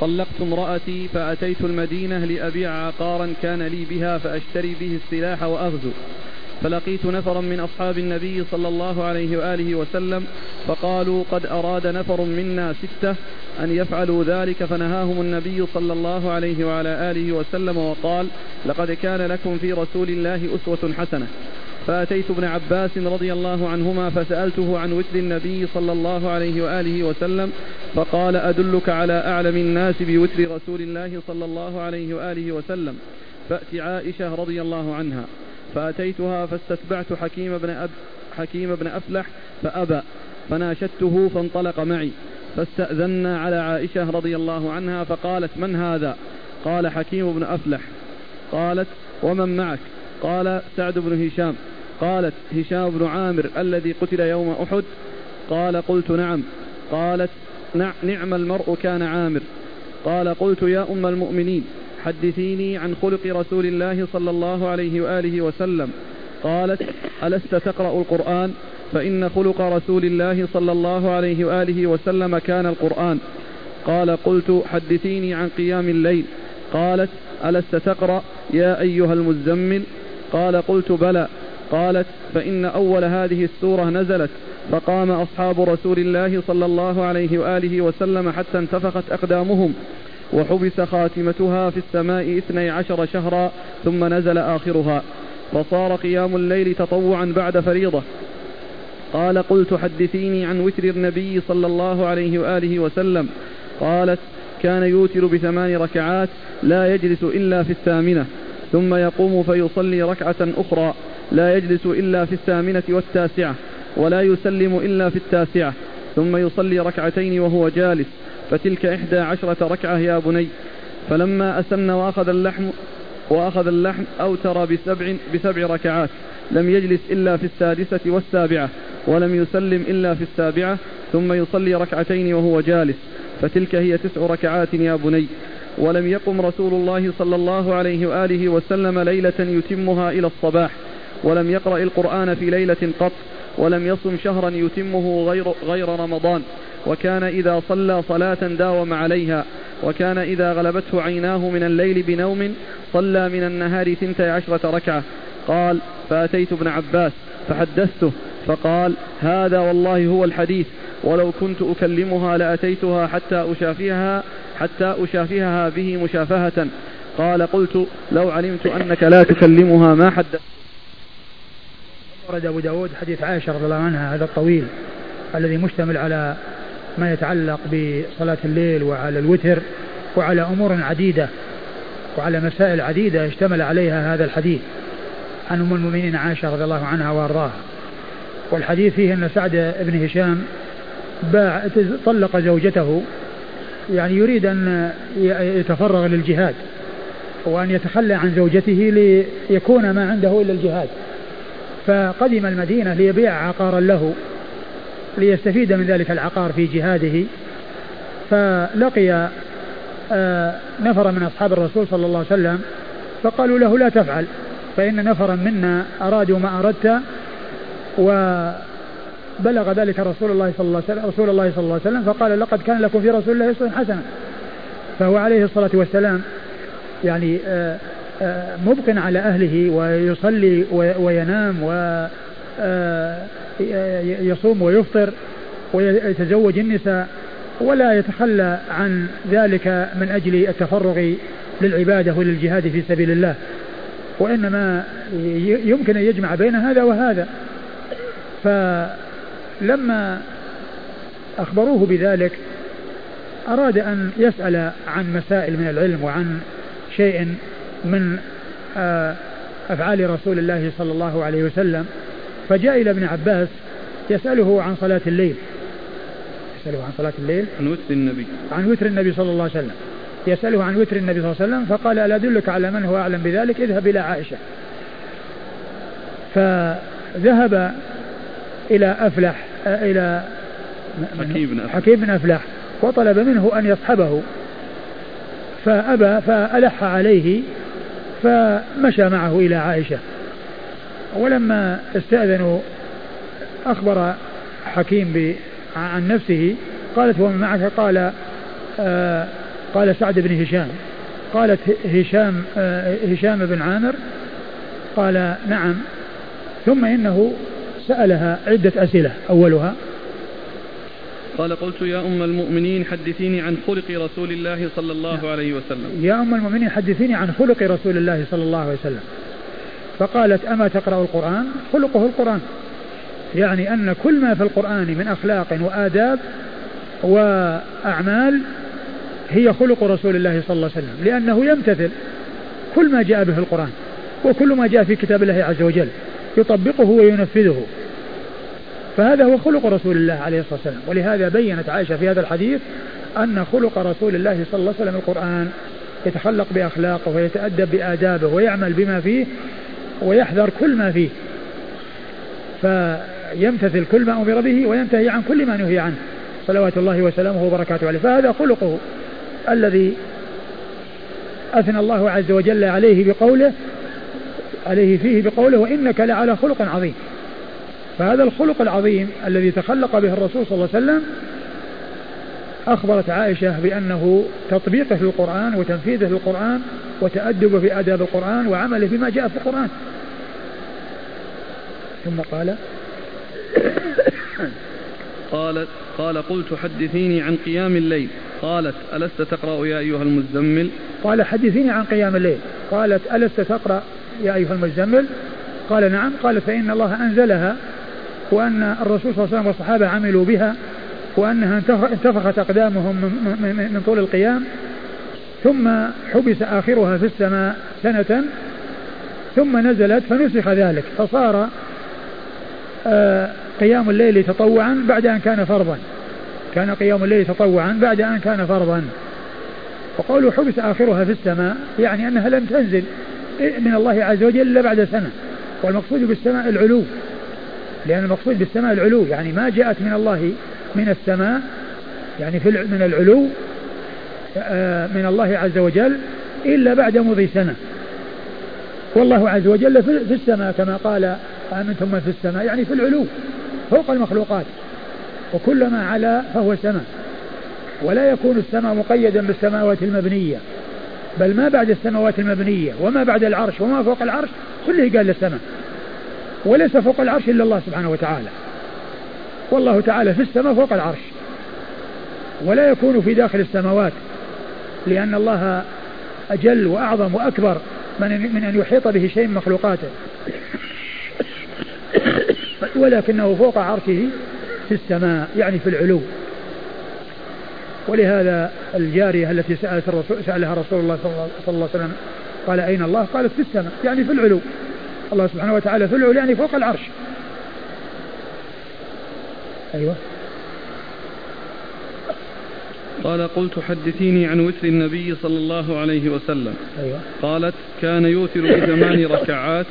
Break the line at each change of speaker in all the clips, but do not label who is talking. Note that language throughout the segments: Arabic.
طلقت امرأتي فأتيت المدينة لأبيع عقارا كان لي بها فأشتري به السلاح وأغزو. فلقيت نفرا من أصحاب النبي صلى الله عليه وآله وسلم فقالوا قد أراد نفر منا ستة أن يفعلوا ذلك فنهاهم النبي صلى الله عليه وعلى آله وسلم وقال لقد كان لكم في رسول الله أسوة حسنة. فأتيت ابن عباس رضي الله عنهما فسألته عن وتر النبي صلى الله عليه وآله وسلم فقال أدلك على أعلم الناس بوتر رسول الله صلى الله عليه وآله وسلم. فأت عائشة رضي الله عنها. فأتيتها فاستتبعت حكيم بن, أب حكيم بن أفلح فأبى فناشدته فانطلق معي. فاستأذنا على عائشة رضي الله عنها فقالت من هذا؟ قال حكيم بن أفلح. قالت ومن معك؟ قال سعد بن هشام. قالت هشام بن عامر الذي قتل يوم أحد قال قلت نعم. قالت نعم المرء كان عامر. قال قلت يا أم المؤمنين حدثيني عن خلق رسول الله صلى الله عليه وآله وسلم. قالت ألست تقرأ القرآن؟ فإن خلق رسول الله صلى الله عليه وآله وسلم كان القرآن. قال قلت حدثيني عن قيام الليل. قالت ألست تقرأ؟ يا أيها المزمل. قال قلت بلى. قالت فإن أول هذه السورة نزلت فقام أصحاب رسول الله صلى الله عليه وآله وسلم حتى انتفخت أقدامهم وحبس خاتمتها في السماء اثني عشر شهرا ثم نزل آخرها فصار قيام الليل تطوعا بعد فريضة. قال قلت حدثيني عن وتر النبي صلى الله عليه وآله وسلم. قالت كان يوتر بثمان ركعات لا يجلس إلا في الثامنة ثم يقوم فيصلي ركعة أخرى. لا يجلس إلا في الثامنة والتاسعة ولا يسلم إلا في التاسعة ثم يصلي ركعتين وهو جالس فتلك إحدى عشرة ركعة يا بني. فلما أسن وأخذ اللحم وأخذ اللحم أوتر بسبع, بسبع ركعات لم يجلس إلا في السادسة والسابعة ولم يسلم إلا في السابعة ثم يصلي ركعتين وهو جالس فتلك هي تسع ركعات يا بني. ولم يقم رسول الله صلى الله عليه وآله وسلم ليلة يتمها إلى الصباح. ولم يقرأ القرآن في ليلة قط ولم يصم شهرا يتمه غير, غير رمضان. وكان إذا صلى صلاة داوم عليها وكان إذا غلبته عيناه من الليل بنوم صلى من النهار ثنتي عشرة ركعة. قال فأتيت ابن عباس فحدثته فقال هذا والله هو الحديث ولو كنت أكلمها لأتيتها حتى أشافهها حتى أشافهها به مشافهة. قال قلت لو علمت أنك لا تكلمها ما حدثت
ورد أبو داود حديث عائشة رضي الله عنها هذا الطويل الذي مشتمل على ما يتعلق بصلاة الليل وعلى الوتر وعلى أمور عديدة وعلى مسائل عديدة اشتمل عليها هذا الحديث عن أم المؤمنين عائشة رضي الله عنها وأرضاها. والحديث فيه أن سعد بن هشام باع طلق زوجته يعني يريد أن يتفرغ للجهاد وأن يتخلى عن زوجته ليكون ما عنده إلا الجهاد. فقدم المدينة ليبيع عقارا له ليستفيد من ذلك العقار في جهاده. فلقي آه، نفرا من أصحاب الرسول صلى الله عليه وسلم فقالوا له لا تفعل فإن نفرا منا أرادوا ما أردت وبلغ ذلك رسول الله صلى الله عليه وسلم رسول الله صلى الله عليه وسلم فقال لقد كان لكم في رسول الله أسوة حسنة. فهو عليه الصلاة والسلام يعني آه، مبق على أهله ويصلي وينام ويصوم ويفطر ويتزوج النساء ولا يتخلى عن ذلك من أجل التفرغ للعبادة وللجهاد في سبيل الله. وإنما يمكن أن يجمع بين هذا وهذا. فلما أخبروه بذلك أراد أن يسأل عن مسائل من العلم وعن شيء من آه، أفعال رسول الله صلى الله عليه وسلم فجاء إلى ابن عباس يسأله عن صلاة الليل. يسأله عن صلاة الليل.
عن وتر النبي.
عن وتر النبي صلى الله عليه وسلم. يسأله عن وتر النبي صلى الله عليه وسلم فقال ألا أدلك على من هو أعلم بذلك؟ اذهب إلى عائشة. فذهب إلى أفلح آه، إلى
حكيم بن أفلح,
حكيم بن أفلح وطلب منه أن يصحبه فأبى فألح عليه فمشى معه إلى عائشة. ولما استأذنوا أخبر حكيم عن نفسه قالت ومن معك؟ قال آه قال سعد بن هشام. قالت هشام آه، هشام بن عامر. قال نعم. ثم إنه سألها عدة أسئلة أولها
قال قلت يا أم المؤمنين حدثيني عن خلق رسول الله صلى الله عليه وسلم.
يا أم المؤمنين حدثيني عن خلق رسول الله صلى الله عليه وسلم. فقالت أما تقرأ القرآن؟ خلقه القرآن. يعني أن كل ما في القرآن من أخلاق وآداب وأعمال هي خلق رسول الله صلى الله عليه وسلم. لأنه يمتثل كل ما جاء به القرآن وكل ما جاء في كتاب الله عز وجل. يطبقه وينفذه. فهذا هو خلق رسول الله عليه الصلاة والسلام. ولهذا بينت عائشة في هذا الحديث أن خلق رسول الله صلى الله عليه وسلم القرآن يتخلق بأخلاقه ويتأدب بآدابه ويعمل بما فيه ويحذر كل ما فيه. فيمتثل كل ما أمر به وينتهي عن كل ما نهي عنه. صلوات الله وسلامه وبركاته عليه. فهذا خلقه الذي أثنى الله عز وجل عليه بقوله عليه فيه بقوله وإنك لعلى خلق عظيم. فهذا الخلق العظيم الذي تخلق به الرسول صلى الله عليه وسلم أخبرت عائشة بأنه تطبيقه للقرآن وتنفيذه للقرآن وتأدبه في آداب القرآن وعمله بما جاء في القرآن. ثم قال
قالت قال قلت حدثيني عن قيام الليل. قالت ألست تقرأ يا أيها المزمل؟
قال حدثيني عن قيام الليل. قالت ألست تقرأ يا أيها المزمل؟ قال نعم. قال فإن الله أنزلها. وأن الرسول صلى الله عليه وسلم والصحابة عملوا بها وأنها انتفخت أقدامهم من طول القيام. ثم حبس آخرها في السماء سنة ثم نزلت فنسخ ذلك. فصار آه، قيام الليل تطوعا بعد أن كان فرضا. كان قيام الليل تطوعا بعد أن كان فرضا. وقوله حبس آخرها في السماء يعني أنها لم تنزل من الله عز وجل إلا بعد سنة. والمقصود بالسماء العلو. لأن المقصود بالسماء العلو يعني ما جاءت من الله من السماء يعني في من العلو آه، من الله عز وجل إلا بعد مضي سنة. والله عز وجل في السماء كما قال آمنتم من في السماء يعني في العلو فوق المخلوقات. وكلما علا فهو سماء. ولا يكون السماء مقيدا بالسماوات المبنية بل ما بعد السماوات المبنية وما بعد العرش وما فوق العرش كله قال للسماء. وليس فوق العرش إلا الله سبحانه وتعالى. والله تعالى في السماء فوق العرش. ولا يكون في داخل السماوات لأن الله أجل وأعظم وأكبر من, من أن يحيط به شيء من مخلوقاته. ولكنه فوق عرشه في السماء يعني في العلو. ولهذا الجارية التي سألت الرسول سألها رسول الله صلى الله عليه وسلم قال أين الله؟ قالت في السماء يعني في العلو. الله سبحانه وتعالى في العلو يعني فوق العرش. أيوه.
قال قلت حدثيني عن وتر النبي صلى الله عليه وسلم.
أيوة.
قالت كان يوتر بثمان ركعات.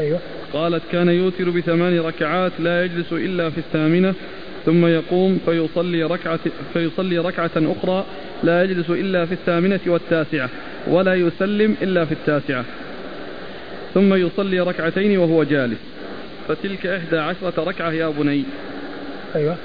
أيوة.
قالت كان يوتر بثمان ركعات لا يجلس إلا في الثامنة. ثم يقوم فيصلي ركعة, فيصلي ركعة أخرى لا يجلس إلا في الثامنة والتاسعة ولا يسلم إلا في التاسعة. ثم يصلي ركعتين وهو جالس. فتلك إحدى عشرة ركعة يا بني.
أيوة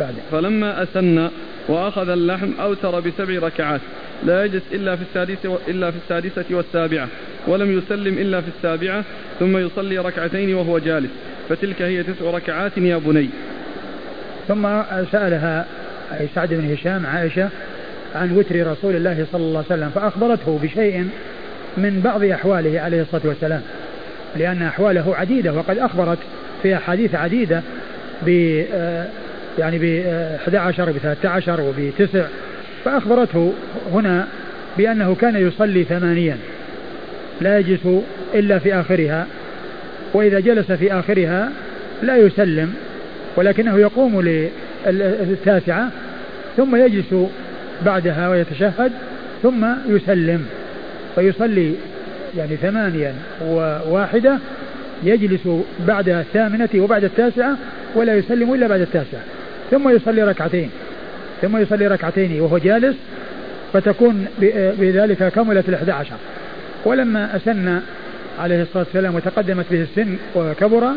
بعد.
فلما أسن وأخذ اللحم أوتر بسبع ركعات لا يجلس إلا في السادسة إلا في السادسة والسابعة ولم يسلم إلا في السابعة ثم يصلي ركعتين وهو جالس. فتلك هي تسع ركعات يا بني.
ثم سألها أي سعد بن هشام عائشة عن وتر رسول الله صلى الله عليه وسلم فأخبرته بشيء من بعض أحواله عليه الصلاة والسلام لأن أحواله عديدة وقد أخبرت في أحاديث عديدة ب آه، يعني ب 11 وب 13 وب 9 فأخبرته هنا بأنه كان يصلي ثمانيا لا يجلس إلا في آخرها وإذا جلس في آخرها لا يسلم ولكنه يقوم للتاسعة ثم يجلس بعدها ويتشهد ثم يسلم فيصلي يعني ثمانيا وواحدة يجلس بعد الثامنة وبعد التاسعة ولا يسلم إلا بعد التاسعة ثم يصلي ركعتين ثم يصلي ركعتين وهو جالس فتكون بذلك كملت الأحد عشر. ولما أسن عليه الصلاة والسلام وتقدمت به السن وكبر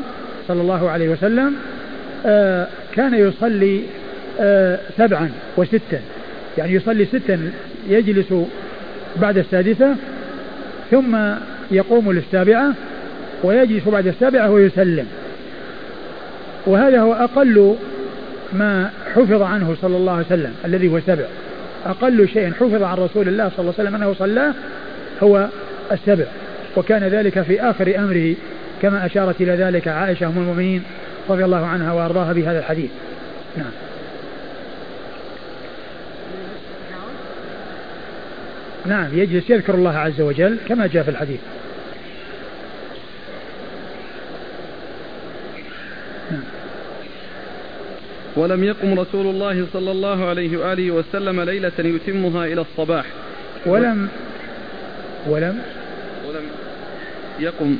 صلى الله عليه وسلم كان يصلي آه سبعا وستا. يعني يصلي ستا يجلس بعد السادسة ثم يقوم للسابعة ويجلس بعد السابعة ويسلم. وهذا هو أقل ما حفظ عنه صلى الله عليه وسلم الذي هو سبع. أقل شيء حفظ عن رسول الله صلى الله عليه وسلم أنه صلاه هو السبع. وكان ذلك في آخر أمره كما أشارت إلى ذلك عائشة أم المؤمنين رضي الله عنها وأرضاها بهذا الحديث. نعم. نعم يجلس يذكر الله عز وجل كما جاء في الحديث.
ولم يقم رسول الله صلى الله عليه وآله وسلم ليلة يتمها إلى الصباح.
ولم ولم.
ولم يقم.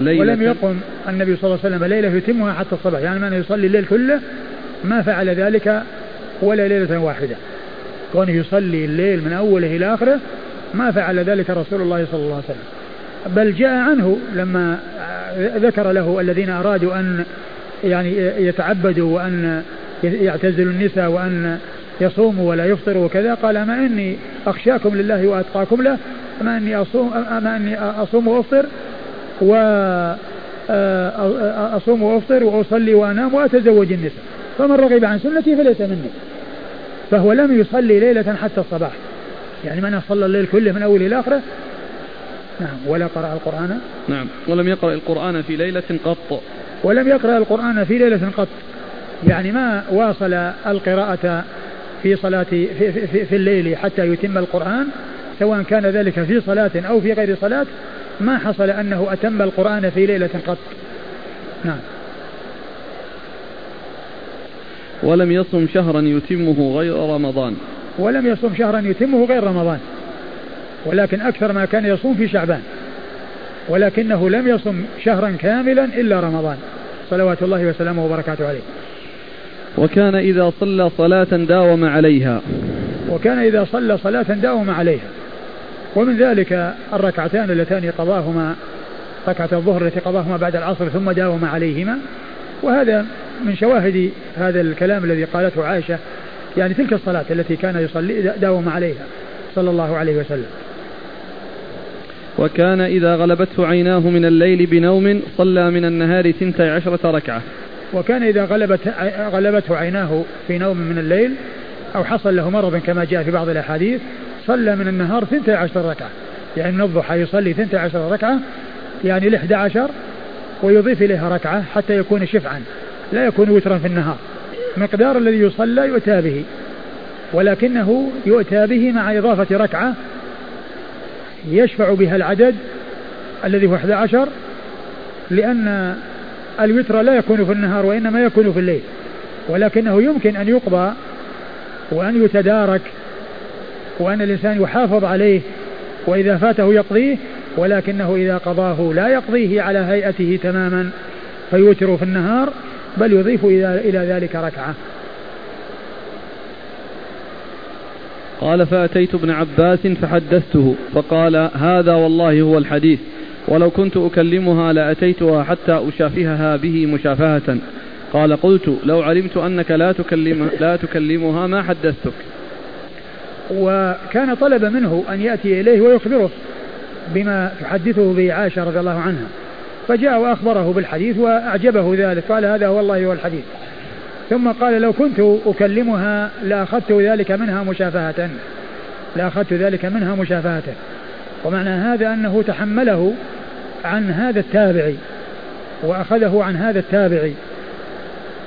ليلة.
ولم يقم النبي صلى الله عليه وسلم ليلة يتمها حتى الصباح. يعني من يصلي الليل كله ما فعل ذلك ولا ليلة واحدة. كونه يصلي الليل من أوله إلى آخره ما فعل ذلك رسول الله صلى الله عليه وسلم. بل جاء عنه لما ذكر له الذين أرادوا أن يعني يتعبدوا وأن يعتزل النساء وأن يصوموا ولا يفطروا وكذا قال أما إني أخشاكم لله وأتقاكم له أما إني أصوم أما إني أصوم وأفطر و أصوم وأفطر وأصلي وأنام وأتزوج النساء. فمن رغب عن سنتي فليس مني. فهو لم يصلي ليلة حتى الصباح. يعني من صلى الليل كله من أوله إلى آخره؟ نعم. ولا قرأ القرآن؟
نعم. ولم يقرأ القرآن في ليلة قط.
ولم يقرأ القرآن في ليلة قط. يعني ما واصل القراءة في صلاة في, في, في الليل حتى يتم القرآن؟ سواء كان ذلك في صلاة أو في غير صلاة ما حصل أنه أتم القرآن في ليلة قط. نعم.
ولم يصم شهرا يتمه غير رمضان.
ولم يصم شهرا يتمه غير رمضان. ولكن أكثر ما كان يصوم في شعبان. ولكنه لم يصم شهرا كاملا إلا رمضان. صلوات الله وسلامه وبركاته عليه.
وكان إذا صلى صلاة داوم عليها.
وكان إذا صلى صلاة داوم عليها. ومن ذلك الركعتان اللتان قضاهما ركعة الظهر التي قضاهما بعد العصر ثم داوم عليهما. وهذا من شواهد هذا الكلام الذي قالته عائشة يعني تلك الصلاة التي كان يصلي داوم عليها صلى الله عليه وسلم.
وكان إذا غلبته عيناه من الليل بنوم صلى من النهار ثنتي عشرة ركعة.
وكان إذا غلبت غلبته عيناه في نوم من الليل أو حصل له مرض كما جاء في بعض الأحاديث صلى من النهار ثنتي عشر ركعة. يعني من الضحى يصلي ثنتي عشر ركعة يعني الإحدى عشر ويضيف إليها ركعة حتى يكون شفعا. لا يكون وترا في النهار. مقدار الذي يصلى يؤتى به. ولكنه يؤتى به مع إضافة ركعة يشفع بها العدد الذي هو 11 لأن الوتر لا يكون في النهار وإنما يكون في الليل. ولكنه يمكن أن يقضى وأن يتدارك وأن الإنسان يحافظ عليه وإذا فاته يقضيه ولكنه إذا قضاه لا يقضيه على هيئته تماما فيوتر في النهار بل يضيف إلى ذلك ركعة.
قال فأتيت ابن عباس فحدثته فقال هذا والله هو الحديث ولو كنت أكلمها لأتيتها حتى أشافهها به مشافهة. قال قلت لو علمت أنك لا تكلم لا تكلمها ما حدثتك.
وكان طلب منه أن يأتي إليه ويخبره بما تحدثه به عائشة رضي الله عنها. فجاء وأخبره بالحديث وأعجبه ذلك قال هذا هو الله هو الحديث. ثم قال لو كنت أكلمها لأخذت ذلك منها مشافهة. لأخذت ذلك منها مشافهة. ومعنى هذا أنه تحمله عن هذا التابعي وأخذه عن هذا التابعي.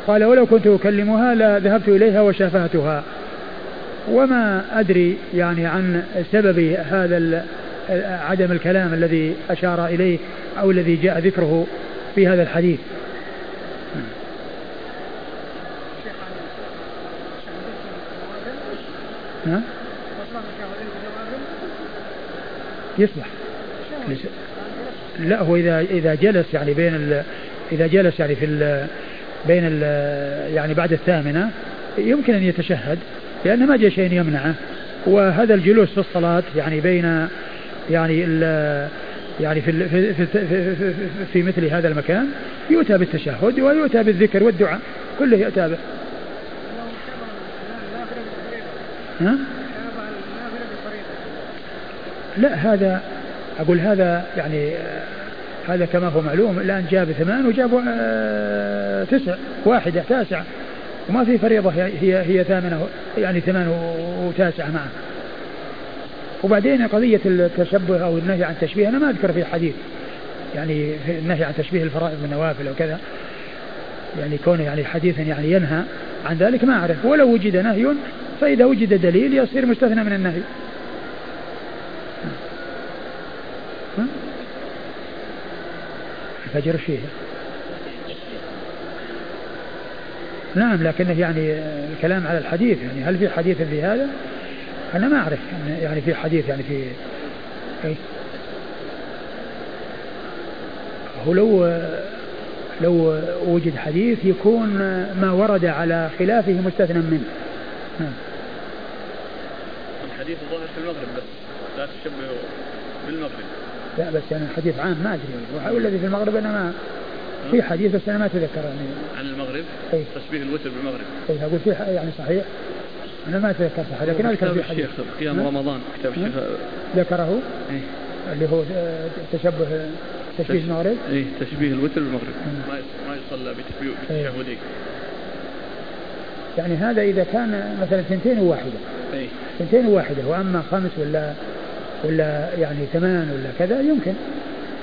قال ولو كنت أكلمها لذهبت إليها وشافهتها. وما أدري يعني عن سبب هذا عدم الكلام الذي أشار إليه أو الذي جاء ذكره في هذا الحديث. ها؟ يصلح. لا هو إذا إذا جلس يعني بين ال إذا جلس يعني في ال بين ال يعني بعد الثامنة يمكن أن يتشهد. لأن ما جاء شيء يمنعه. وهذا الجلوس في الصلاة يعني بين يعني يعني في في في, في, في, مثل هذا المكان يؤتى بالتشهد ويؤتى بالذكر والدعاء كله يؤتى به. ها؟ لا هذا أقول هذا يعني هذا كما هو معلوم الآن جاب ثمان وجابوا آه، تسع واحدة تاسعة وما في فريضة هي هي ثامنة يعني ثمان وتاسعة معه. وبعدين قضية التشبه أو النهي عن التشبيه أنا ما أذكر في الحديث. يعني في النهي عن تشبيه الفرائض بالنوافل أو كذا يعني كونه يعني حديثا يعني ينهى عن ذلك ما أعرف. ولو وجد نهي فإذا وجد دليل يصير مستثنى من النهي. الفجر فيه. نعم لكنه يعني الكلام على الحديث يعني هل في حديث في هذا؟ أنا ما أعرف يعني في حديث يعني في أي هو لو لو وجد حديث يكون ما ورد على خلافه مستثنى منه. نعم.
الحديث ظاهر في المغرب بس لا تشبه بالمغرب.
لا بس يعني الحديث عام ما أدري. والذي في المغرب أنا ما في حديث بس أنا ما اتذكر يعني
عن المغرب؟ أي. تشبيه الوتر بالمغرب.
اي أقول في يعني صحيح. أنا ما أتذكر صحيح لكن أذكر في
حديث. قيام رمضان كتاب الشيخ.
ذكره؟ إيه. اللي هو آه، تشبه تشبيه المغرب؟
اي تشبيه الوتر بالمغرب. ما ما يصلى بتشهدين
يعني هذا إذا كان مثلا ثنتين وواحدة. اي ثنتين وواحدة واما خمس ولا ولا يعني ثمان ولا كذا يمكن.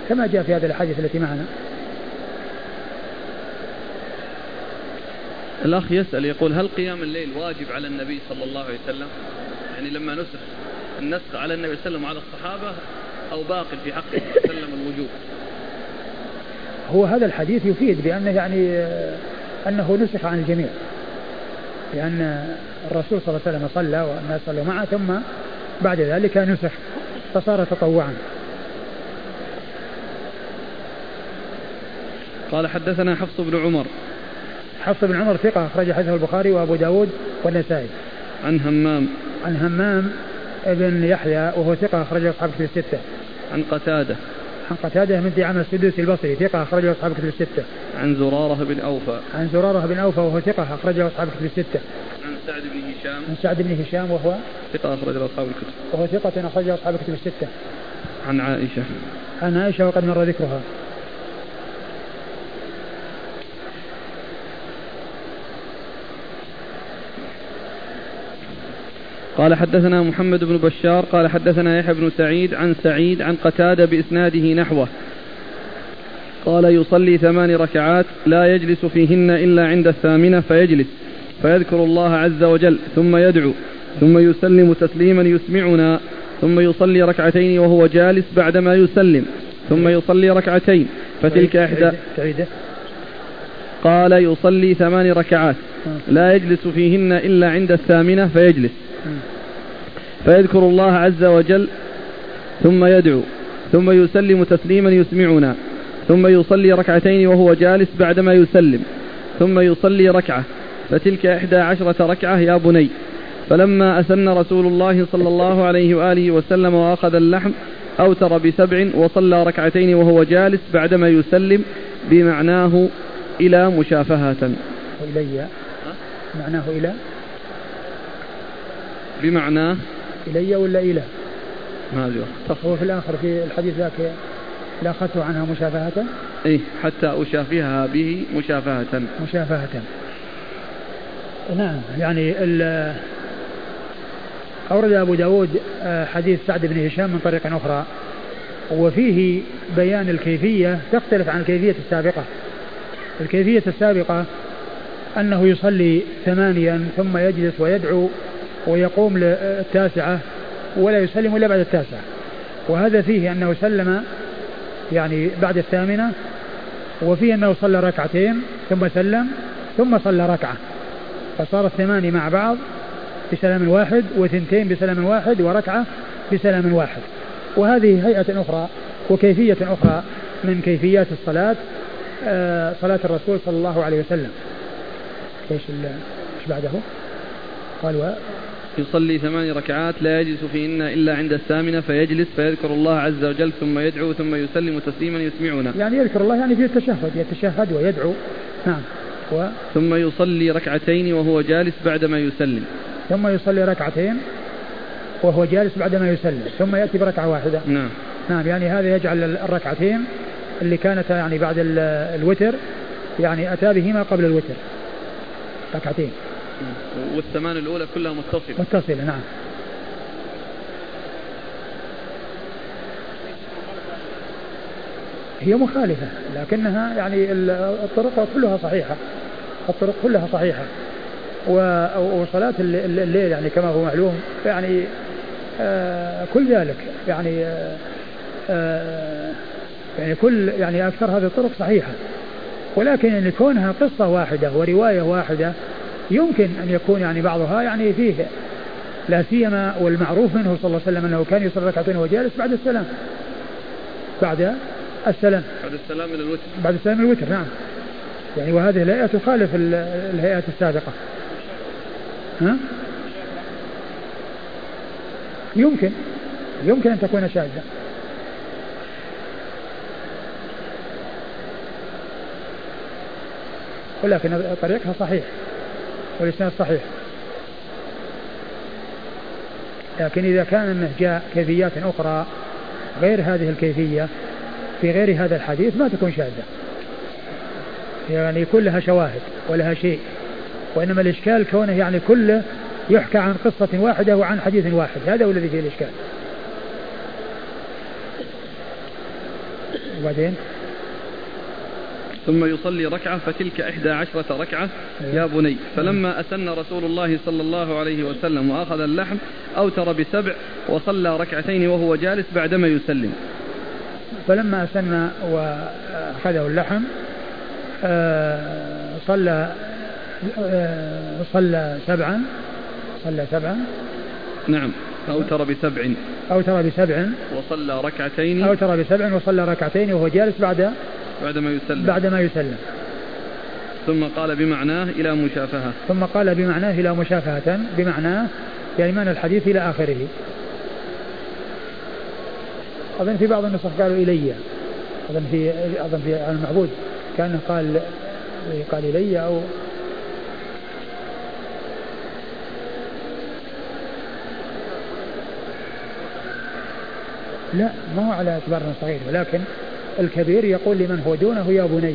كما جاء في هذه الاحاديث التي معنا.
الأخ يسأل يقول هل قيام الليل واجب على النبي صلى الله عليه وسلم؟ يعني لما نسخ النسخ على النبي صلى الله عليه وسلم وعلى الصحابة أو باق في حقه صلى الله عليه وسلم الوجوب.
هو هذا الحديث يفيد بأنه يعني أنه نسخ عن الجميع. لأن الرسول صلى الله عليه وسلم صلى والناس صلوا معه ثم بعد ذلك نسخ فصار تطوعا.
قال حدثنا حفص بن عمر.
حفص بن عمر ثقة أخرج حديثه البخاري وأبو داود والنسائي.
عن همام.
عن همام ابن يحيى وهو ثقة أخرجه أصحاب كتب الستة.
عن قتادة.
عن قتادة من دعامة السدوسي البصري ثقة أخرجه أصحاب كتب الستة.
عن زرارة بن أوفى.
عن زرارة بن أوفى وهو ثقة أخرجه أصحاب كتب الستة.
عن سعد بن هشام.
عن سعد بن هشام وهو
ثقة أخرجه أصحاب الكتب.
وهو ثقة أخرجه أصحاب الكتب الستة.
عن عائشة.
عن عائشة وقد مر ذكرها.
قال حدثنا محمد بن بشار قال حدثنا يحيى بن سعيد عن سعيد عن قتادة بإسناده نحوه. قال يصلي ثمان ركعات لا يجلس فيهن إلا عند الثامنة فيجلس فيذكر الله عز وجل ثم يدعو ثم يسلم تسليما يسمعنا ثم يصلي ركعتين وهو جالس بعدما يسلم ثم يصلي ركعتين فتلك إحدى قال يصلي ثمان ركعات لا يجلس فيهن إلا عند الثامنة فيجلس. فيذكر الله عز وجل ثم يدعو ثم يسلم تسليما يسمعنا ثم يصلي ركعتين وهو جالس بعدما يسلم ثم يصلي ركعة فتلك إحدى عشرة ركعة يا بني. فلما أسن رسول الله صلى الله عليه وآله وسلم وأخذ اللحم أوتر بسبع وصلى ركعتين وهو جالس بعدما يسلم بمعناه إلى مشافهة.
إلي؟ معناه إلى؟
بمعناه
إلي ولا إلى؟
ما أدري.
هو في الآخر في الحديث ذاك لا أخذت عنها مشافهة؟
إيه حتى أشافهها به مشافهة.
مشافهة. نعم يعني أورد أبو داود آه، حديث سعد بن هشام من طريق أخرى. وفيه بيان الكيفية تختلف عن الكيفية السابقة. الكيفية السابقة أنه يصلي ثمانيا ثم يجلس ويدعو ويقوم للتاسعة ولا يسلم إلا بعد التاسعة. وهذا فيه أنه سلم يعني بعد الثامنة وفيه أنه صلى ركعتين ثم سلم ثم صلى ركعة. فصار الثماني مع بعض بسلام واحد وثنتين بسلام واحد وركعة بسلام واحد. وهذه هيئة أخرى وكيفية أخرى من كيفيات الصلاة آه، صلاة الرسول صلى الله عليه وسلم. إيش بعده؟ قال
يصلي ثمان ركعات لا يجلس فيهن إلا عند الثامنة فيجلس فيذكر الله عز وجل ثم يدعو ثم يسلم تسليما يسمعنا
يعني يذكر الله يعني في التشهد يتشهد ويدعو. نعم.
و ثم يصلي ركعتين وهو جالس بعدما يسلم.
ثم يصلي ركعتين وهو جالس بعدما يسلم ثم يأتي بركعة واحدة.
نعم.
نعم يعني هذا يجعل الركعتين اللي كانت يعني بعد الوتر يعني أتى بهما قبل الوتر. ركعتين.
والثمان الأولى كلها متصلة.
متصلة نعم. هي مخالفة لكنها يعني الطرق كلها صحيحة. الطرق كلها صحيحة. وصلاة الليل يعني كما هو معلوم يعني آه كل ذلك يعني آه آه يعني كل يعني أكثر هذه الطرق صحيحة. ولكن أن كونها قصة واحدة ورواية واحدة يمكن أن يكون يعني بعضها يعني فيه لا سيما والمعروف منه صلى الله عليه وسلم أنه كان يصلي ركعتين وهو جالس بعد السلام. بعد السلام.
بعد السلام من الوتر.
بعد السلام من الوتر نعم. يعني وهذه الهيئة تخالف الهيئات السابقة. ها؟ يمكن. يمكن أن تكون شاذة. ولكن طريقها صحيح. والإسناد صحيح. لكن إذا كان أنه جاء كيفيات أخرى غير هذه الكيفية في غير هذا الحديث ما تكون شاذة. يعني كلها شواهد ولها شيء وإنما الإشكال كونه يعني كله يحكى عن قصة واحدة وعن حديث واحد. هذا هو الذي فيه الإشكال. وبعدين؟
ثم يصلي ركعة فتلك إحدى عشرة ركعة يا بني. فلما أسن رسول الله صلى الله عليه وسلم وأخذ اللحم أوتر بسبع وصلى ركعتين وهو جالس بعدما يسلم.
فلما أسن وأخذه اللحم آه، صلى آه، صلى سبعا صلى سبعا.
نعم. أوتر بسبع.
أوتر بسبع.
وصلى ركعتين.
أوتر بسبع وصلى ركعتين وهو جالس بعد
بعدما يسلم.
بعدما يسلم.
ثم قال بمعناه إلى مشافهة.
ثم قال بمعناه إلى مشافهة. بمعناه يعني معنى الحديث إلى آخره. أظن في بعض النسخ قالوا إلي. أظن في أظن في المعبود كان قال قال إلي أو لا ما هو على اعتبار صغير ولكن الكبير يقول لمن هو دونه يا بني.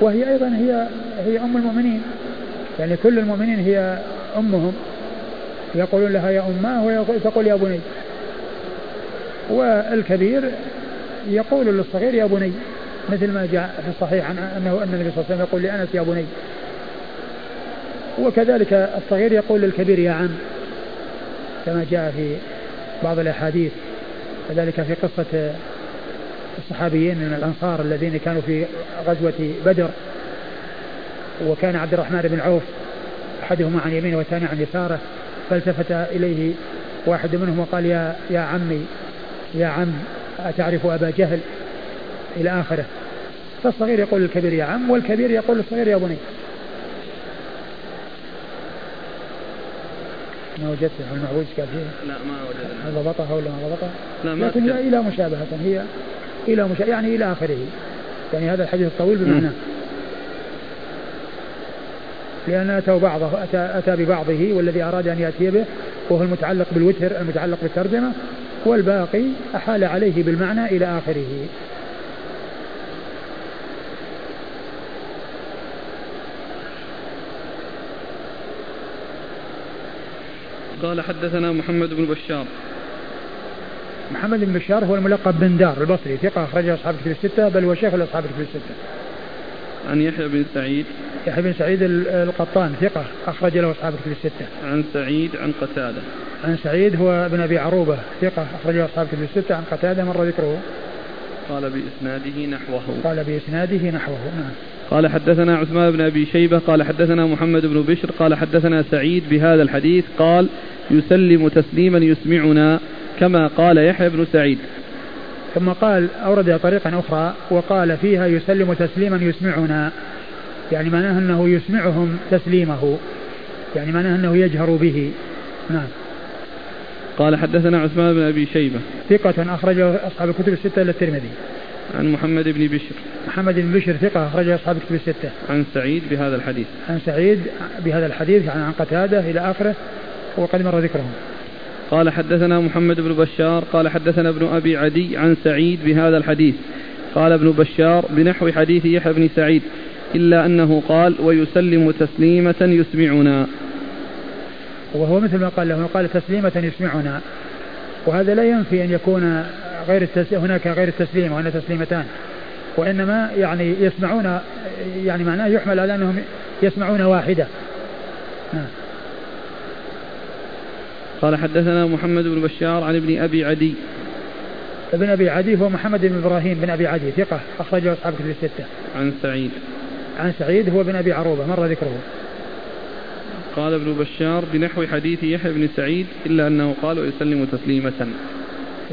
وهي أيضا هي هي أم المؤمنين. يعني كل المؤمنين هي أمهم. يقولون لها يا اماه وتقول يا بني. والكبير يقول للصغير يا بني مثل ما جاء في الصحيح عن انه أن النبي صلى الله عليه وسلم يقول لأنس يا بني. وكذلك الصغير يقول للكبير يا عم كما جاء في بعض الأحاديث كذلك في قصة الصحابيين من الأنصار الذين كانوا في غزوة بدر وكان عبد الرحمن بن عوف أحدهما عن يمينه والثاني عن يساره فالتفت إليه واحد منهم وقال يا يا عمي يا عم أتعرف أبا جهل؟ إلى آخره. فالصغير يقول للكبير يا عم. والكبير يقول للصغير يا بني. ما وجدت المعوج؟ قال
لا ما وجدت
هل ضبطها ولا ما ضبطها؟
لا ما
لكن هي إلى مشابهة هي إلى مشابهة يعني إلى آخره. يعني هذا الحديث الطويل بمعنى لأن أتوا بعضه أتى, أتى ببعضه والذي أراد أن يأتي به وهو المتعلق بالوتر المتعلق بالترجمة والباقي أحال عليه بالمعنى إلى آخره.
قال حدثنا محمد بن بشار.
محمد بن بشار هو الملقب بن دار البصري ثقة أخرجه أصحاب الكتب الستة بل هو شيخ أصحاب الكتب الستة.
عن يحيى بن سعيد
يحيى بن سعيد القطان ثقة أخرج له أصحاب الكتب الستة.
عن سعيد عن قتادة.
عن سعيد هو ابن أبي عروبة ثقة أخرجه أصحاب الكتب الستة عن قتادة مر ذكره.
قال بإسناده نحوه.
قال بإسناده نحوه نعم.
قال حدثنا عثمان بن أبي شيبة قال حدثنا محمد بن بشر قال حدثنا سعيد بهذا الحديث قال يسلم تسليما يسمعنا كما قال يحيى بن سعيد.
ثم قال أورد طريقا أخرى وقال فيها يسلم تسليما يسمعنا. يعني معناه أنه يسمعهم تسليمه. يعني معناه أنه يجهر به. نعم.
قال حدثنا عثمان بن أبي شيبة.
ثقة أخرجه أصحاب الكتب الستة إلا الترمذي.
عن محمد بن بشر.
محمد بن بشر ثقة أخرجه أصحاب الكتب الستة.
عن سعيد بهذا الحديث.
عن سعيد بهذا الحديث يعني عن قتادة إلى آخره وقد مر ذكرهم.
قال حدثنا محمد بن بشار قال حدثنا ابن أبي عدي عن سعيد بهذا الحديث. قال ابن بشار بنحو حديث يحيى بن سعيد إلا أنه قال ويسلم تسليمة يسمعنا.
وهو مثل ما قال له قال تسليمة يسمعنا. وهذا لا ينفي أن يكون غير التسليم هناك غير التسليم وهنا تسليمتان. وإنما يعني يسمعون يعني معناه يحمل على أنهم يسمعون واحدة. نعم.
قال حدثنا محمد بن بشار عن ابن أبي عدي.
ابن أبي عدي هو محمد بن إبراهيم بن أبي عدي ثقة أخرجه أصحاب كتب الستة.
عن سعيد.
عن سعيد هو بن أبي عروبة مر ذكره.
قال ابن بشار بنحو حديث يحيى بن سعيد إلا أنه قال ويسلم تسليمة.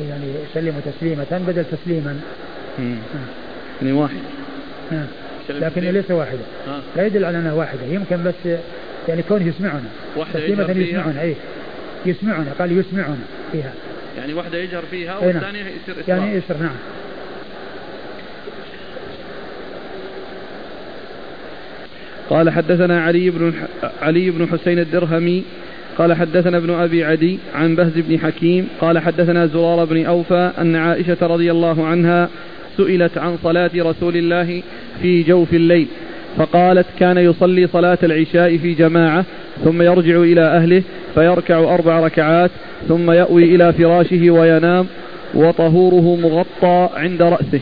يعني يسلم تسليمة بدل تسليما.
يعني واحد.
نعم لكن ليس واحدة لا يدل على أنها واحدة يمكن بس يعني كونه يسمعنا. تسليمة يسمعنا أي يسمعنا قال يسمعنا فيها.
يعني واحدة يجهر فيها نعم. والثانية يصير
إسراء يعني يسر نعم.
قال حدثنا علي بن علي بن حسين الدرهمي قال حدثنا ابن أبي عدي عن بهز بن حكيم قال حدثنا زرار بن أوفى أن عائشة رضي الله عنها سئلت عن صلاة رسول الله في جوف الليل فقالت كان يصلي صلاة العشاء في جماعة ثم يرجع إلى أهله فيركع أربع ركعات ثم يأوي إلى فراشه وينام وطهوره مغطى عند رأسه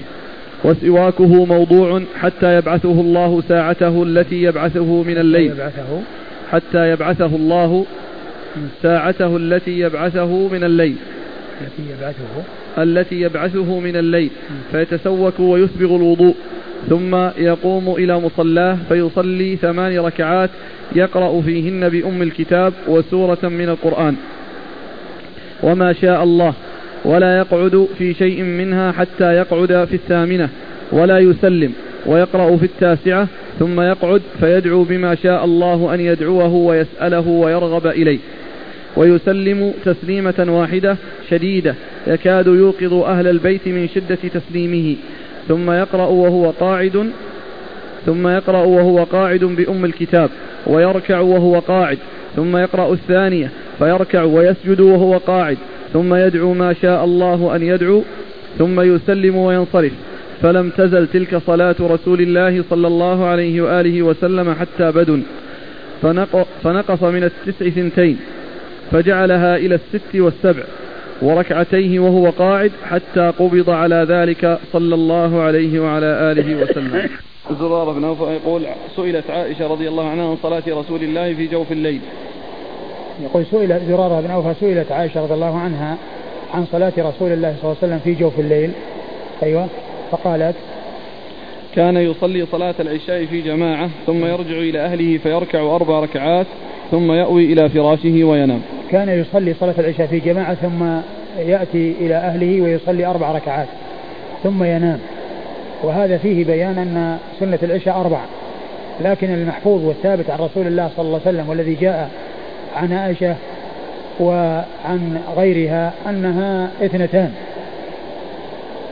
وسواكه موضوع حتى يبعثه الله ساعته التي يبعثه من الليل. حتى يبعثه الله ساعته التي يبعثه من الليل.
التي يبعثه.
التي يبعثه من الليل. فيتسوك ويسبغ الوضوء. ثم يقوم إلى مصلاه فيصلي ثمان ركعات يقرأ فيهن بأم الكتاب وسورة من القرآن. وما شاء الله ولا يقعد في شيء منها حتى يقعد في الثامنة ولا يسلم ويقرأ في التاسعة ثم يقعد فيدعو بما شاء الله أن يدعوه ويسأله ويرغب إليه. ويسلم تسليمة واحدة شديدة يكاد يوقظ أهل البيت من شدة تسليمه. ثم يقرأ وهو قاعد ثم يقرأ وهو قاعد بأم الكتاب ويركع وهو قاعد ثم يقرأ الثانية فيركع ويسجد وهو قاعد ثم يدعو ما شاء الله أن يدعو ثم يسلم وينصرف. فلم تزل تلك صلاة رسول الله صلى الله عليه وآله وسلم حتى بدن فنقص من التسع ثنتين فجعلها إلى الست والسبع. وركعتيه وهو قاعد حتى قبض على ذلك صلى الله عليه وعلى آله وسلم. زرار بن أوفى يقول سئلت عائشة رضي الله عنها عن صلاة رسول الله في جوف الليل.
يقول سئل زرارة بن أوفى سئلت عائشة رضي الله عنها عن صلاة رسول الله صلى الله عليه وسلم في جوف الليل. أيوة. فقالت
كان يصلي صلاة العشاء في جماعة ثم يرجع إلى أهله فيركع أربع ركعات ثم يأوي إلى فراشه وينام.
كان يصلي صلاة العشاء في جماعة ثم يأتي إلى أهله ويصلي أربع ركعات ثم ينام. وهذا فيه بيان أن سنة العشاء أربع. لكن المحفوظ والثابت عن رسول الله صلى الله عليه وسلم والذي جاء عن عائشة وعن غيرها أنها اثنتان.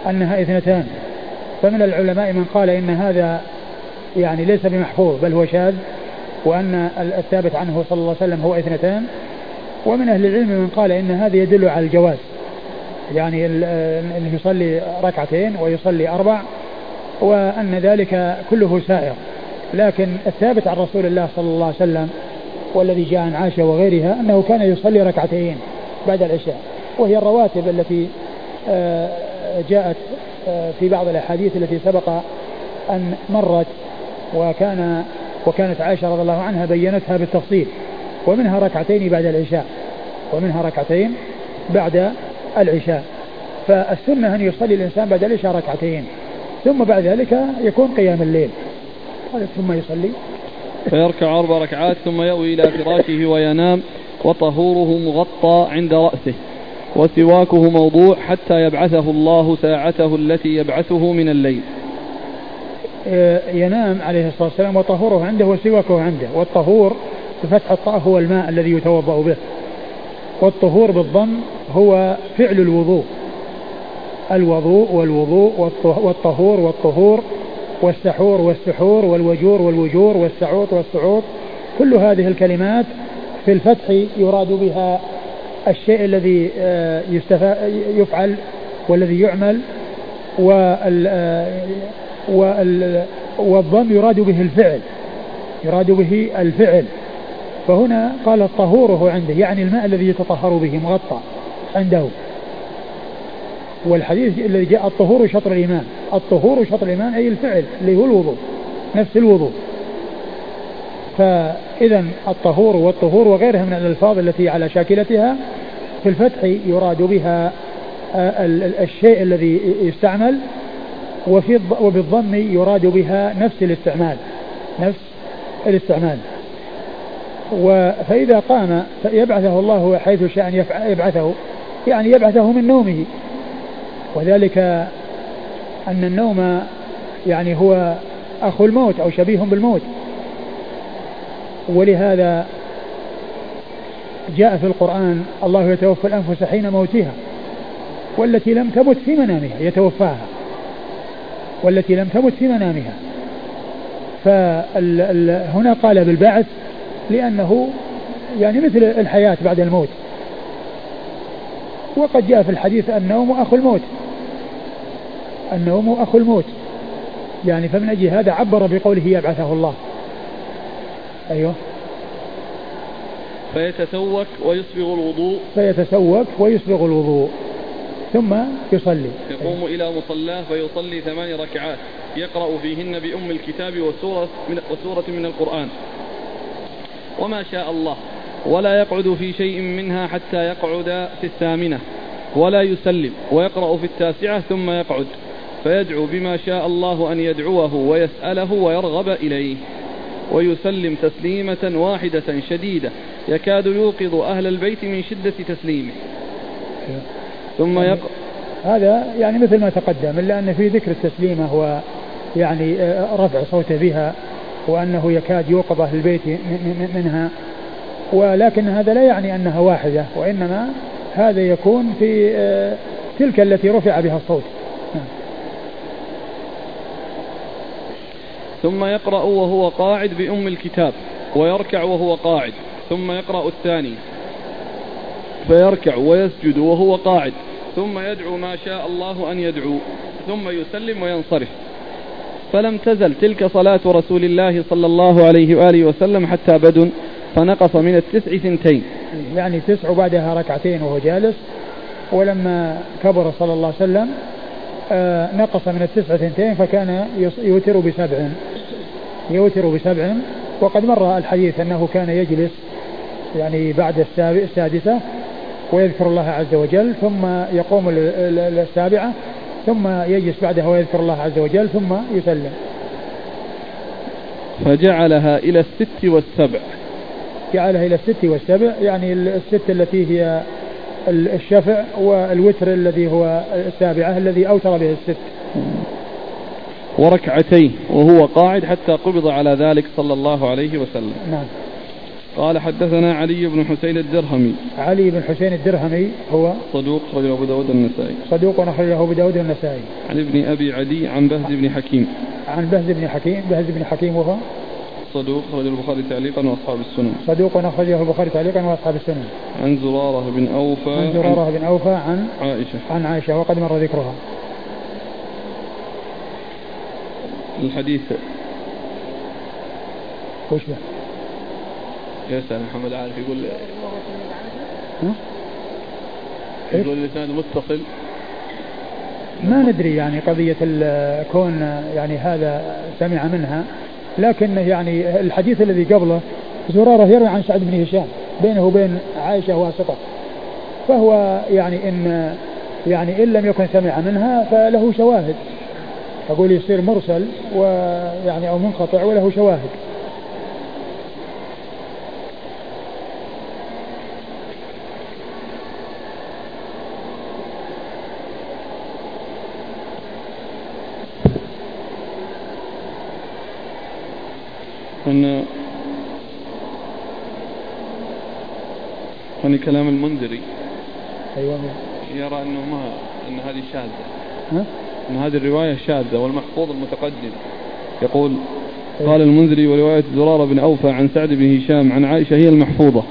أنها اثنتان. فمن العلماء من قال إن هذا يعني ليس بمحفوظ بل هو شاذ وأن الثابت عنه صلى الله عليه وسلم هو اثنتان. ومن أهل العلم من قال إن هذا يدل على الجواز. يعني أنه يصلي ركعتين ويصلي أربع وأن ذلك كله سائر. لكن الثابت عن رسول الله صلى الله عليه وسلم والذي جاء عن عائشة وغيرها أنه كان يصلي ركعتين بعد العشاء. وهي الرواتب التي آه، جاءت آه، في بعض الأحاديث التي سبق أن مرت وكان وكانت عائشة رضي الله عنها بينتها بالتفصيل. ومنها ركعتين بعد العشاء ومنها ركعتين بعد العشاء. فالسنة أن يصلي الإنسان بعد العشاء ركعتين ثم بعد ذلك يكون قيام الليل. ثم يصلي.
فيركع أربع ركعات ثم يأوي إلى فراشه وينام وطهوره مغطى عند رأسه وسواكه موضوع حتى يبعثه الله ساعته التي يبعثه من الليل.
ينام عليه الصلاة والسلام وطهوره عنده وسواكه عنده والطهور بفتح الطاء هو الماء الذي يتوضأ به. والطهور بالضم هو فعل الوضوء. الوضوء والوضوء والطهور والطهور والسحور والسحور والوجور والوجور والسعوط والسعوط. كل هذه الكلمات في الفتح يراد بها الشيء الذي آه، يفعل والذي يعمل آه، والضم يراد به الفعل. يراد به الفعل. فهنا قال الطهور هو عنده يعني الماء الذي يتطهر به مغطى عنده. والحديث الذي جاء الطهور شطر الإيمان. الطهور شطر الإيمان أي الفعل اللي هو الوضوء نفس الوضوء. فإذا الطهور والطهور وغيرها من الألفاظ التي على شاكلتها في الفتح يراد بها آه، الشيء الذي يستعمل وفي وبالضم يراد بها نفس الاستعمال نفس الاستعمال. فإذا قام يبعثه الله حيث شاء أن يبعثه يعني يبعثه من نومه. وذلك أن النوم يعني هو أخو الموت أو شبيه بالموت. ولهذا جاء في القرآن الله يتوفى الأنفس حين موتها والتي لم تمت في منامها يتوفاها والتي لم تمت في منامها. فهنا قال بالبعث لأنه يعني مثل الحياة بعد الموت. وقد جاء في الحديث النوم أخو الموت. النوم أخو الموت. يعني فمن أجل هذا عبر بقوله يبعثه الله. أيوه.
فيتسوك ويسبغ الوضوء.
فيتسوك ويسبغ الوضوء. ثم يصلي.
يقوم إلى مصلاه فيصلي ثمان ركعات. يقرأ فيهن بأم الكتاب وسورة من, وسورة من القرآن. وما شاء الله. ولا يقعد في شيء منها حتى يقعد في الثامنة. ولا يسلم. ويقرأ في التاسعة ثم يقعد. فيدعو بما شاء الله أن يدعوه ويسأله ويرغب إليه. ويسلم تسليمة واحدة شديدة. يكاد يوقظ أهل البيت من شدة تسليمه. ثم يعني يق...
هذا يعني مثل ما تقدم إلا أن في ذكر التسليمة هو يعني آه، رفع صوته بها. وأنه يكاد يوقظ أهل البيت منها. ولكن هذا لا يعني أنها واحدة وإنما هذا يكون في آه، تلك التي رفع بها الصوت. نعم.
ثم يقرأ وهو قاعد بأم الكتاب ويركع وهو قاعد. ثم يقرأ الثاني فيركع ويسجد وهو قاعد. ثم يدعو ما شاء الله أن يدعو ثم يسلم وينصرف. فلم تزل تلك صلاة رسول الله صلى الله عليه وآله وسلم حتى بدن فنقص من التسع ثنتين.
يعني تسع وبعدها ركعتين وهو جالس ولما كبر صلى الله عليه وسلم آه نقص من التسع ثنتين فكان يوتر بسبع يوتر بسبع. وقد مر الحديث أنه كان يجلس يعني بعد السادسة ويذكر الله عز وجل ثم يقوم السابعة ثم يجلس بعدها ويذكر الله عز وجل ثم يسلم.
فجعلها إلى الست والسبع.
جعلها إلى الست والسبع يعني الست التي هي الشفع والوتر الذي هو السابعة الذي أوتر به الست.
وركعتين وهو قاعد حتى قبض على ذلك صلى الله عليه وسلم.
نعم.
قال حدثنا علي بن حسين الدرهمي.
علي بن حسين الدرهمي هو
صدوق أخرجه أبو داود النسائي.
صدوق أخرجه أبو داود النسائي.
عن ابن أبي عدي عن بهز بن حكيم.
عن بهز بن حكيم بهز بن حكيم وهو
صدوق أخرجه البخاري تعليقا وأصحاب السنن.
صدوق أخرجه البخاري تعليقا وأصحاب السنن.
عن زرارة بن أوفى
عن زرارة بن أوفى عن
عائشة.
عن عائشة وقد مر ذكرها.
الحديث.
وش؟
يسأل محمد عارف يقول يقول الإسناد متصل.
ما ندري يعني قضية كون يعني هذا سمع منها لكن يعني الحديث الذي قبله زرارة يروي عن سعد بن هشام بينه وبين عائشة واسطة. فهو يعني إن يعني إن لم يكن سمع منها فله شواهد. أقول يصير مرسل ويعني أو منقطع وله شواهد.
أن يعني كلام المنذري.
أيوة.
يرى أنه ما أن هذه شاذة.
ها؟
أن هذه الرواية شاذة والمحفوظ المتقدم. يقول قال المنذري ورواية زرارة بن أوفى عن سعد بن هشام عن عائشة هي المحفوظة.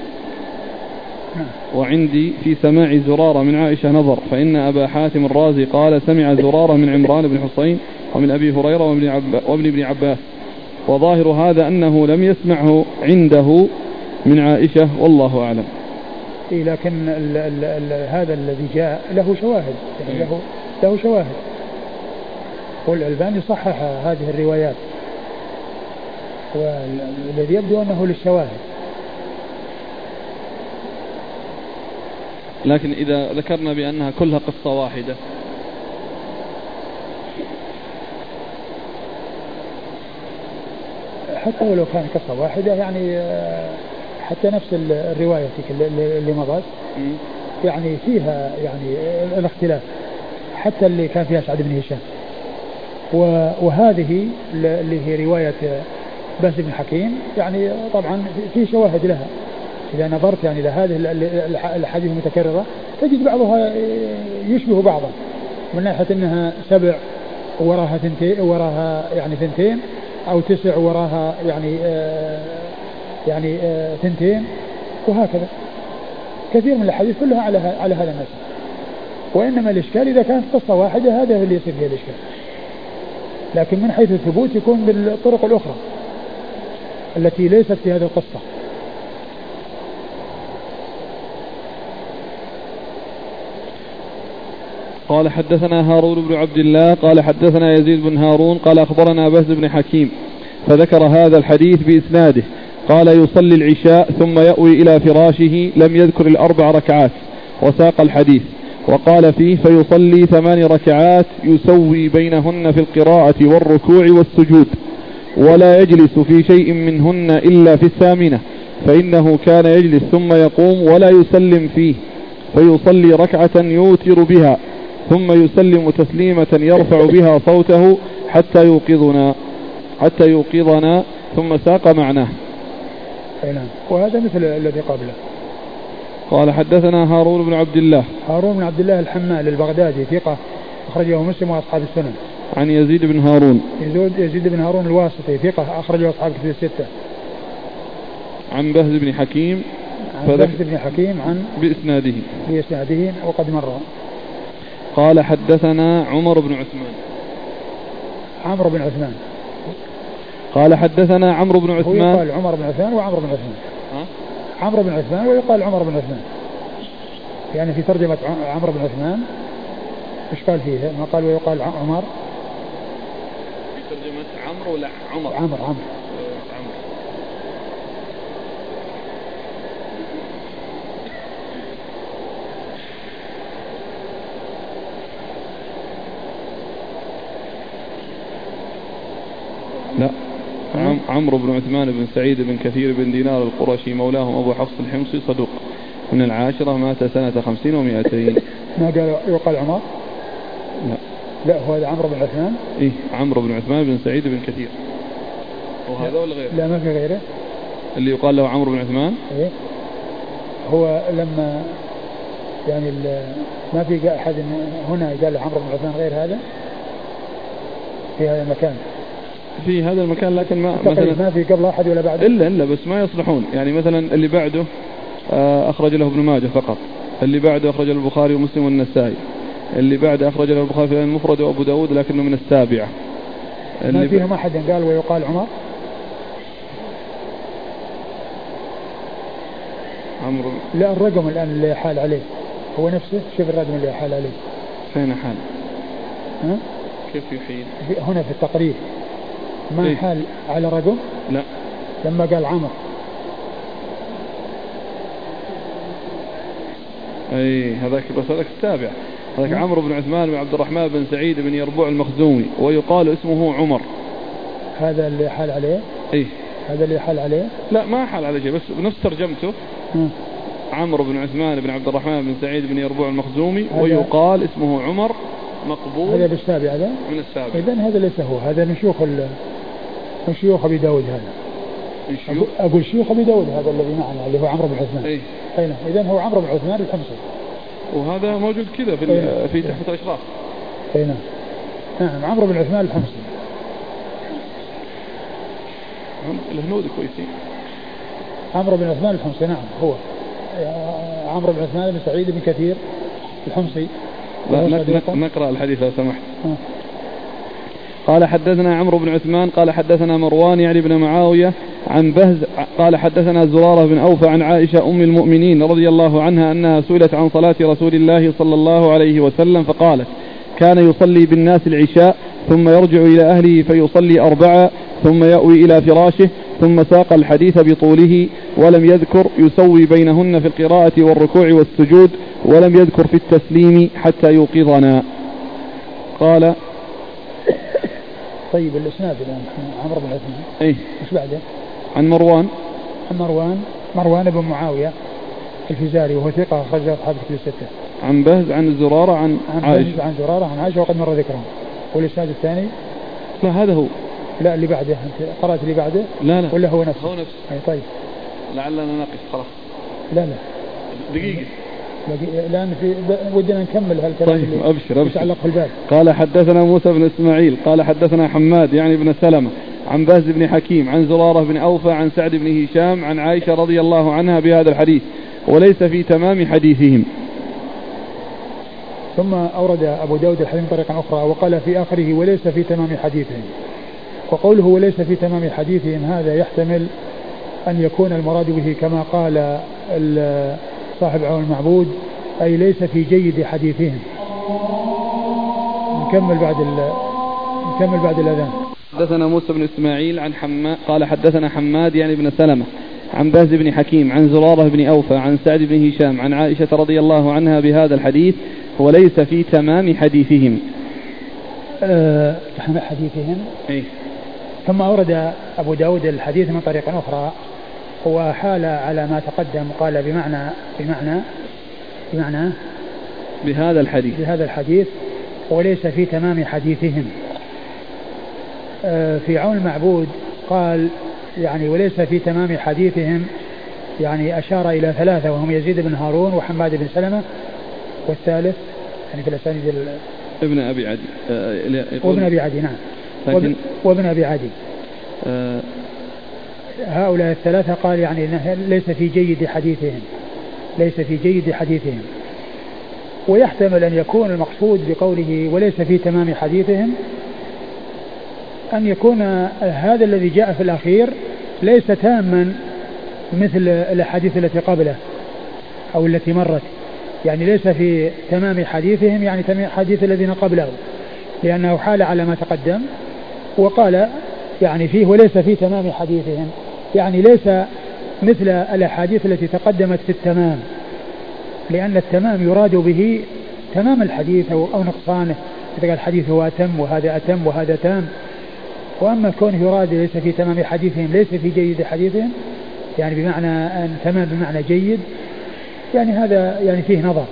نعم. وعندي في سماع زرارة من عائشة نظر فإن أبا حاتم الرازي قال سمع زرارة من عمران بن حصين ومن أبي هريرة وابن, عب وابن ابن عباس. وظاهر هذا أنه لم يسمعه عنده من عائشة والله أعلم.
إيه لكن ال ال ال هذا الذي جاء له شواهد يعني له له شواهد. والألباني صحح هذه الروايات. والذي يبدو أنه للشواهد.
لكن إذا ذكرنا بأنها كلها قصة واحدة
حتى ولو كان قصة واحدة يعني حتى نفس الرواية اللي مضت. يعني فيها يعني الاختلاف حتى اللي كان فيها سعد بن هشام. وهذه اللي هي رواية باس بن حكيم. يعني طبعا في شواهد لها. إذا نظرت يعني لهذه الأحاديث المتكررة تجد بعضها يشبه بعضا. من ناحية أنها سبع وراها ثنتين وراها يعني ثنتين. أو تسع وراها يعني آه يعني آه ثنتين وهكذا. كثير من الأحاديث كلها على على هذا النسق وإنما الإشكال إذا كانت قصة واحدة هذا اللي يصير فيها الإشكال. لكن من حيث الثبوت يكون بالطرق الأخرى التي ليست في هذه القصة.
قال حدثنا هارون بن عبد الله قال حدثنا يزيد بن هارون قال أخبرنا بهز بن حكيم فذكر هذا الحديث بإسناده. قال يصلي العشاء ثم يأوي إلى فراشه لم يذكر الأربع ركعات وساق الحديث. وقال فيه فيصلي ثمان ركعات يسوي بينهن في القراءة والركوع والسجود ولا يجلس في شيء منهن إلا في الثامنة فإنه كان يجلس ثم يقوم ولا يسلم فيه فيصلي ركعة يوتر بها. ثم يسلم تسليمة يرفع بها صوته حتى يوقظنا حتى يوقظنا ثم ساق معناه.
نعم. وهذا مثل الذي قبله.
قال حدثنا هارون بن عبد الله.
هارون بن عبد الله الحمال البغدادي ثقة أخرجه مسلم وأصحاب السنن.
عن يزيد بن هارون.
يزيد, يزيد بن هارون الواسطي ثقة أخرجه أصحاب كتب الستة.
عن بهز بن حكيم.
عن بهز بن حكيم عن
بإسناده.
بإسناده وقد مر.
قال حدثنا عمر بن عثمان.
عمرو بن عثمان.
قال حدثنا عمرو بن عثمان.
ويقال عمر بن عثمان وعمرو بن عثمان. ها؟ عمرو بن عثمان ويقال عمر بن عثمان. يعني في ترجمة عمرو بن عثمان إيش قال فيها؟ ما قال ويقال عمر؟
في ترجمة عمرو ولا عمر؟
عمر عمر
لا عمرو بن عثمان بن سعيد بن كثير بن دينار القرشي مولاهم أبو حفص الحمصي صدوق. من العاشرة مات سنة خمسين ومائتين.
ما قال يقال عمر؟
لا.
لا هو هذا عمرو بن عثمان.
إيه عمرو بن عثمان بن سعيد بن كثير. وهذا ولا غيره.
لا ما في غيره.
اللي يقال له عمرو بن عثمان؟
إيه. هو لما يعني ما في أحد هنا قال له عمرو بن عثمان غير هذا؟ في هذا المكان.
في هذا المكان لكن ما
مثلا ما في قبل أحد ولا بعده
إلا إلا بس ما يصلحون. يعني مثلا اللي بعده آه، أخرج له ابن ماجه فقط. اللي بعده أخرج له البخاري ومسلم والنسائي. اللي بعده أخرج له البخاري في المفرد وأبو داود لكنه من السابعة.
ما فيهم أحد؟ قال ويقال عمر.
عمرو.
لا الرقم الآن اللي حال عليه. هو نفسه؟ شوف الرقم اللي حال عليه.
فين حال؟
ها؟
كيف يحيل؟
هنا في التقريب ما إيه؟ حال على رقم
لا.
لما قال عمر.
اي هذاك بس هذاك السابع هذاك عمرو بن عثمان بن عبد الرحمن بن سعيد بن يربوع المخزومي ويقال اسمه عمر.
هذا اللي حال عليه؟
اي
هذا اللي حال عليه؟
لا ما حال عليه شيء بس بنفس ترجمته. عمرو بن عثمان بن عبد الرحمن بن سعيد بن يربوع المخزومي ويقال اسمه عمر مقبول.
هذا بالسابع هذا؟
من السابع.
اذا هذا ليس هو هذا من شيوخ شيوخ أبي داود هذا. أقول, أقول شيوخ أبي داود هذا الذي معنا اللي هو عمرو بن عثمان.
أي
نعم. إذا هو عمرو بن عثمان الحمصي
وهذا موجود كذا في نعم. في تحفة الأشراف.
أي نعم. نعم عمرو بن عثمان الحمصي
الهنود كويسين.
عمرو بن عثمان الحمصي نعم هو. عمرو بن عثمان بن سعيد بن كثير الحمصي
لا نقرأ الحديث لو سمحت. قال حدثنا عمرو بن عثمان قال حدثنا مروان يعني بن معاوية عن بهز قال حدثنا زرارة بن أوفى عن عائشة أم المؤمنين رضي الله عنها أنها سئلت عن صلاة رسول الله صلى الله عليه وسلم فقالت كان يصلي بالناس العشاء ثم يرجع إلى أهله فيصلي أربعة ثم يأوي إلى فراشه ثم ساق الحديث بطوله ولم يذكر يسوي بينهن في القراءة والركوع والسجود ولم يذكر في التسليم حتى يوقظنا. قال
طيب الإسناد الآن عمرو بن عثمان.
اي
إيش بعده؟
عن مروان.
عن مروان. مروان بن معاوية الفزاري وهو ثقة اخرجه أصحاب الكتب الستة.
عن بهز عن زرارة عن, عن عائشة.
عن زرارة عن عائشة وقد مر ذكرهم. والإسناد الثاني؟
لا هذا هو.
لا اللي بعده. أنت قرأت اللي بعده؟
لا لا.
ولا هو نفسه؟
هو نفسه.
اي طيب.
لعلنا نقف خلاص.
لا لا.
دقيقة.
لأن في ودنا نكمل هالكلام
طيب أبشر أبشر.
يتعلق بالباب.
قال حدثنا موسى بن إسماعيل قال حدثنا حماد يعني بن سلمة عن باز بن حكيم عن زرارة بن أوفى عن سعد بن هشام عن عائشة رضي الله عنها بهذا الحديث وليس في تمام حديثهم.
ثم أورد أبو داود الحديث طريقا أخرى وقال في آخره وليس في تمام حديثهم. وقوله وليس في تمام حديثهم هذا يحتمل أن يكون المراد به كما قال صاحب عون المعبود أي ليس في جيد حديثهم. نكمل بعد نكمل بعد الأذان.
حدثنا موسى بن إسماعيل عن حماد قال حدثنا حماد يعني بن سلمة عن باز بن حكيم عن زرارة بن أوفى عن سعد بن هشام عن عائشة رضي الله عنها بهذا الحديث وليس في تمام حديثهم.
أه حديثهم.
أي
ثم أورد أبو داود الحديث من طريق أخرى. وحال على ما تقدم قال بمعنى بمعنى بمعنى
بهذا الحديث.
بهذا الحديث وليس في تمام حديثهم. آه، في عون المعبود قال يعني وليس في تمام حديثهم يعني أشار إلى ثلاثة وهم يزيد بن هارون وحماد بن سلمة والثالث يعني في الأسانيد
ابن أبي عدي.
آه وابن أبي عدي نعم. لكن وابن أبي عدي. آه هؤلاء الثلاثة قال يعني ليس في جيد حديثهم ليس في جيد حديثهم. ويحتمل أن يكون المقصود بقوله وليس في تمام حديثهم أن يكون هذا الذي جاء في الأخير ليس تاما مثل الأحاديث التي قبله أو التي مرت. يعني ليس في تمام حديثهم يعني تمام حديث الذين قبله لأنه حال على ما تقدم وقال يعني فيه وليس في تمام حديثهم. يعني ليس مثل الأحاديث التي تقدمت في التمام لأن التمام يراد به تمام الحديث أو, أو نقصانه. إذا الحديث هو أتم وهذا أتم وهذا تام. وأما كونه يراد ليس في تمام حديثهم ليس في جيد حديثهم يعني بمعنى أن تمام بمعنى جيد يعني هذا يعني فيه نظر.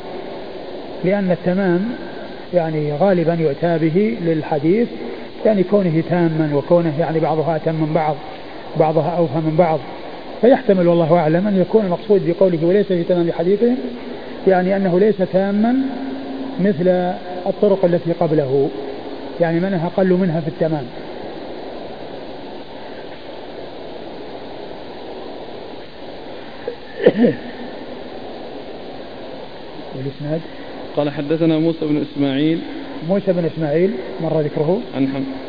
لأن التمام يعني غالبا يؤتى به للحديث يعني كونه تاما وكونه يعني بعضها أتم من بعض. بعضها أوفى من بعض. فيحتمل والله أعلم أن يكون المقصود بقوله وليس في تمام حديثه يعني أنه ليس تاما مثل الطرق التي قبله. يعني منها أقل منها في التمام. والإسناد؟
قال حدثنا موسى بن إسماعيل.
موسى بن إسماعيل مر ذكره؟
عن حم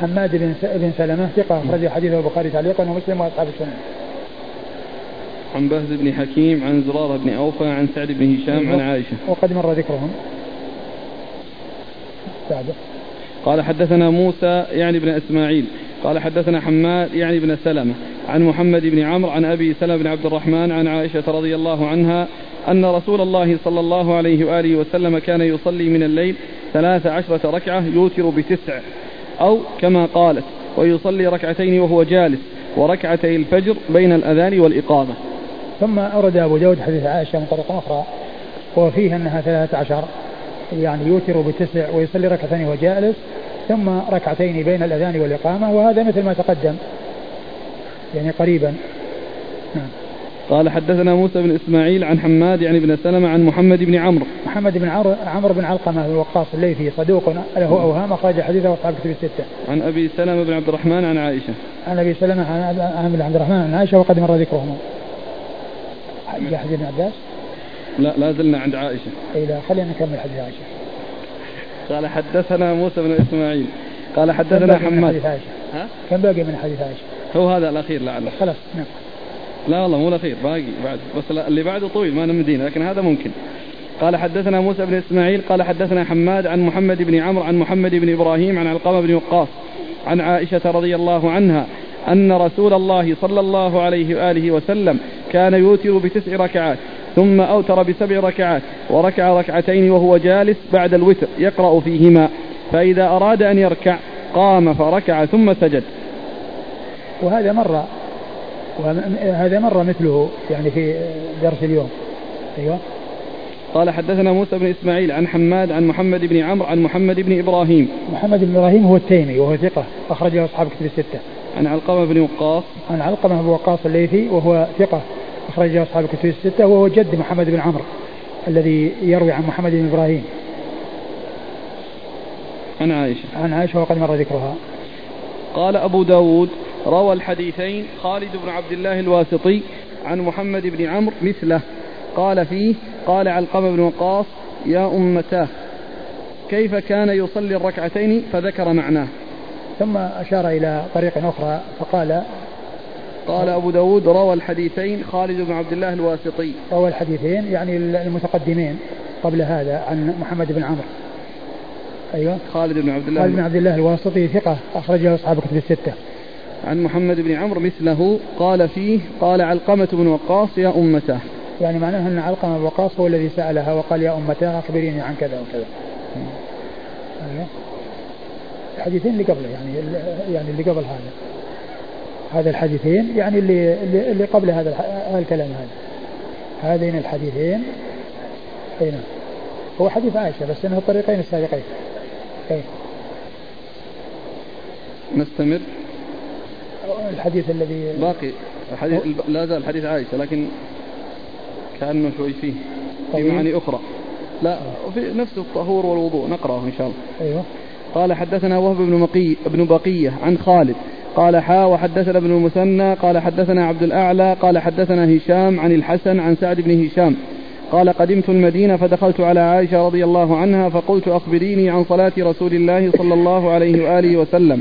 حماد بن بن سلمة ثقة أخرج حديثه البخاري تعليقا ومسلم وأصحاب السنة.
عن بهز بن حكيم عن زرارة بن أوفى عن سعد بن هشام عن عائشة.
وقد مر ذكرهم.
بعده. قال حدثنا موسى يعني بن إسماعيل. قال حدثنا حماد يعني بن سلمة. عن محمد بن عمرو عن أبي سلمة بن عبد الرحمن عن عائشة رضي الله عنها أن رسول الله صلى الله عليه وآله وسلم كان يصلي من الليل ثلاث عشرة ركعة يوتر بتسع. أو كما قالت ويصلي ركعتين وهو جالس وركعتي الفجر بين الأذان والإقامة.
ثم أورد أبو داود حديث عائشة من طريق أخرى وفيه أنها ثلاثة عشر يعني يوتر بتسع ويصلي ركعتين وهو جالس ثم ركعتين بين الأذان والإقامة وهذا مثل ما تقدم يعني قريبا. نعم.
قال حدثنا موسى بن إسماعيل عن حماد يعني بن سلمة عن محمد بن عمرو
محمد بن عمرو عمرو بن علقمة الوقاص الليثي صدوق له اوهام أخرج حديثه أصحاب كتب الستة.
عن أبي سلمة بن عبد الرحمن عن عائشة.
عن أبي سلمة عن عبد الرحمن عن عائشة وقد مر ذكرهما. حديث ابن عباس؟
لا لا زلنا عند عائشة.
اي لا خلينا نكمل حديث عائشة.
قال حدثنا موسى بن إسماعيل قال حدثنا حماد.
ها؟ كم باقي من حديث عائشة؟
هو هذا الأخير لعله.
خلاص نعم.
لا والله مو الأخير باقي بعد بس اللي بعده طويل ما نمدينا لكن هذا ممكن. قال حدثنا موسى بن إسماعيل قال حدثنا حماد عن محمد بن عمرو عن محمد بن إبراهيم عن علقمة بن وقاص عن عائشة رضي الله عنها أن رسول الله صلى الله عليه وآله وسلم كان يوتر بتسع ركعات ثم أوتر بسبع ركعات وركع ركعتين وهو جالس بعد الوتر يقرأ فيهما فإذا أراد أن يركع قام فركع ثم سجد.
وهذا مر وهذا مر مثله يعني في درس اليوم. أيوه.
قال حدثنا موسى بن إسماعيل عن حماد عن محمد بن عمرو عن محمد بن إبراهيم.
محمد بن إبراهيم هو التيمي وهو ثقة أخرجه أصحاب كتب الستة.
عن علقمة بن وقاص.
عن علقمة بن وقاص الليثي وهو ثقة أخرجه أصحاب كتب الستة وهو جد محمد بن عمرو الذي يروي عن محمد بن إبراهيم.
عن عائشة.
عن عائشة وقد مر ذكرها.
قال أبو داود روى الحديثين خالد بن عبد الله الواسطي عن محمد بن عمرو مثله. قال فيه قال علقمة بن وقاص يا أمتاه كيف كان يصلي الركعتين؟ فذكر معناه.
ثم أشار إلى طريق أخرى فقال
قال أبو داود روى الحديثين خالد بن عبد الله الواسطي.
روى الحديثين يعني المتقدمين قبل هذا عن محمد بن عمرو. أيوة.
خالد بن عبد الله
خالد بن عبد الله الواسطي ثقة أخرجه أصحاب كتب الستة.
عن محمد بن عمرو مثله قال فيه قال علقمة بن وقاص يا أمته.
يعني معناه أن علقمة بن وقاص هو الذي سألها وقال يا أمته أخبريني عن كذا وكذا. أيوه. الحديثين اللي قبله يعني يعني اللي قبل هذا. هذا الحديثين يعني اللي اللي قبل هذا الكلام هذا. هذين الحديثين. أي نعم. هو حديث عائشة بس إنه الطريقين السابقين. أي.
نستمر.
الحديث الذي
باقي. الحديث لا زال حديث عائشة لكن كأنه شوي فيه في. معاني أخرى. لا في نفس الطهور والوضوء نقرأه إن شاء الله.
أيوه.
قال حدثنا وهب بن مقي بن بقية عن خالد. قال حا وحدثنا ابن المثنى. قال حدثنا عبد الأعلى. قال حدثنا هشام عن الحسن عن سعد بن هشام. قال قدمت المدينة فدخلت على عائشة رضي الله عنها فقلت أخبريني عن صلاة رسول الله صلى الله عليه وآله وسلم.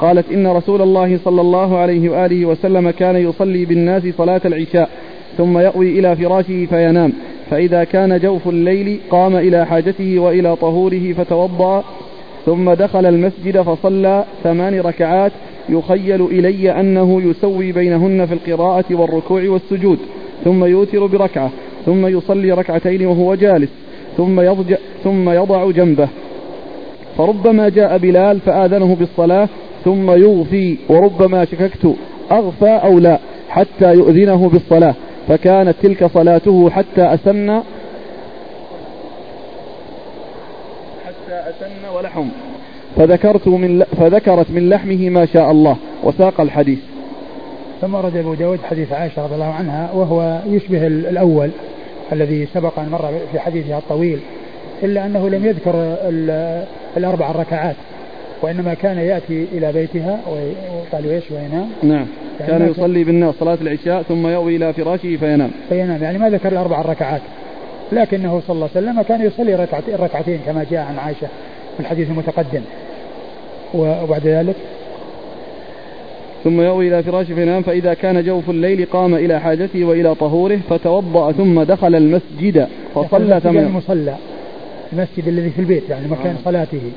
قالت إن رسول الله صلى الله عليه وآله وسلم كان يصلي بالناس صلاة العشاء ثم يأوي إلى فراشه فينام. فإذا كان جوف الليل قام إلى حاجته وإلى طهوره فتوضأ ثم دخل المسجد فصلى ثمان ركعات. يخيل إلي أنه يسوي بينهن في القراءة والركوع والسجود ثم يوتر بركعة ثم يصلي ركعتين وهو جالس ثم يضجع ثم يضع جنبه. فربما جاء بلال فآذنه بالصلاة ثم يغفي وربما شككت أغفى أو لا حتى يؤذنه بالصلاة. فكانت تلك صلاته حتى أسن حتى أسن ولحم. فذكرت من فذكرت من لحمه ما شاء الله وساق الحديث.
ثم ورد أبو داود حديث عائشة رضي الله عنها وهو يشبه الأول الذي سبق أن مر في حديثها الطويل إلا أنه لم يذكر الأربع الركعات. وإنما كان يأتي إلى بيتها وقال إيش وينام؟
نعم. يعني كان يصلي بالناس صلاة العشاء ثم يأوي إلى فراشه فينام.
فينام. يعني ما ذكر الأربع الركعات لكنه صلى الله عليه وسلم كان يصلي ركعتين ركعتين كما جاء عن عائشة في الحديث المتقدم. وبعد ذلك؟
ثم يأوي إلى فراشه فينام. فإذا كان جوف الليل قام إلى حاجته وإلى طهوره فتوضأ ثم دخل المسجد فصلى ثم
المصلى. المسجد الذي في البيت يعني مكان آه. صلاته.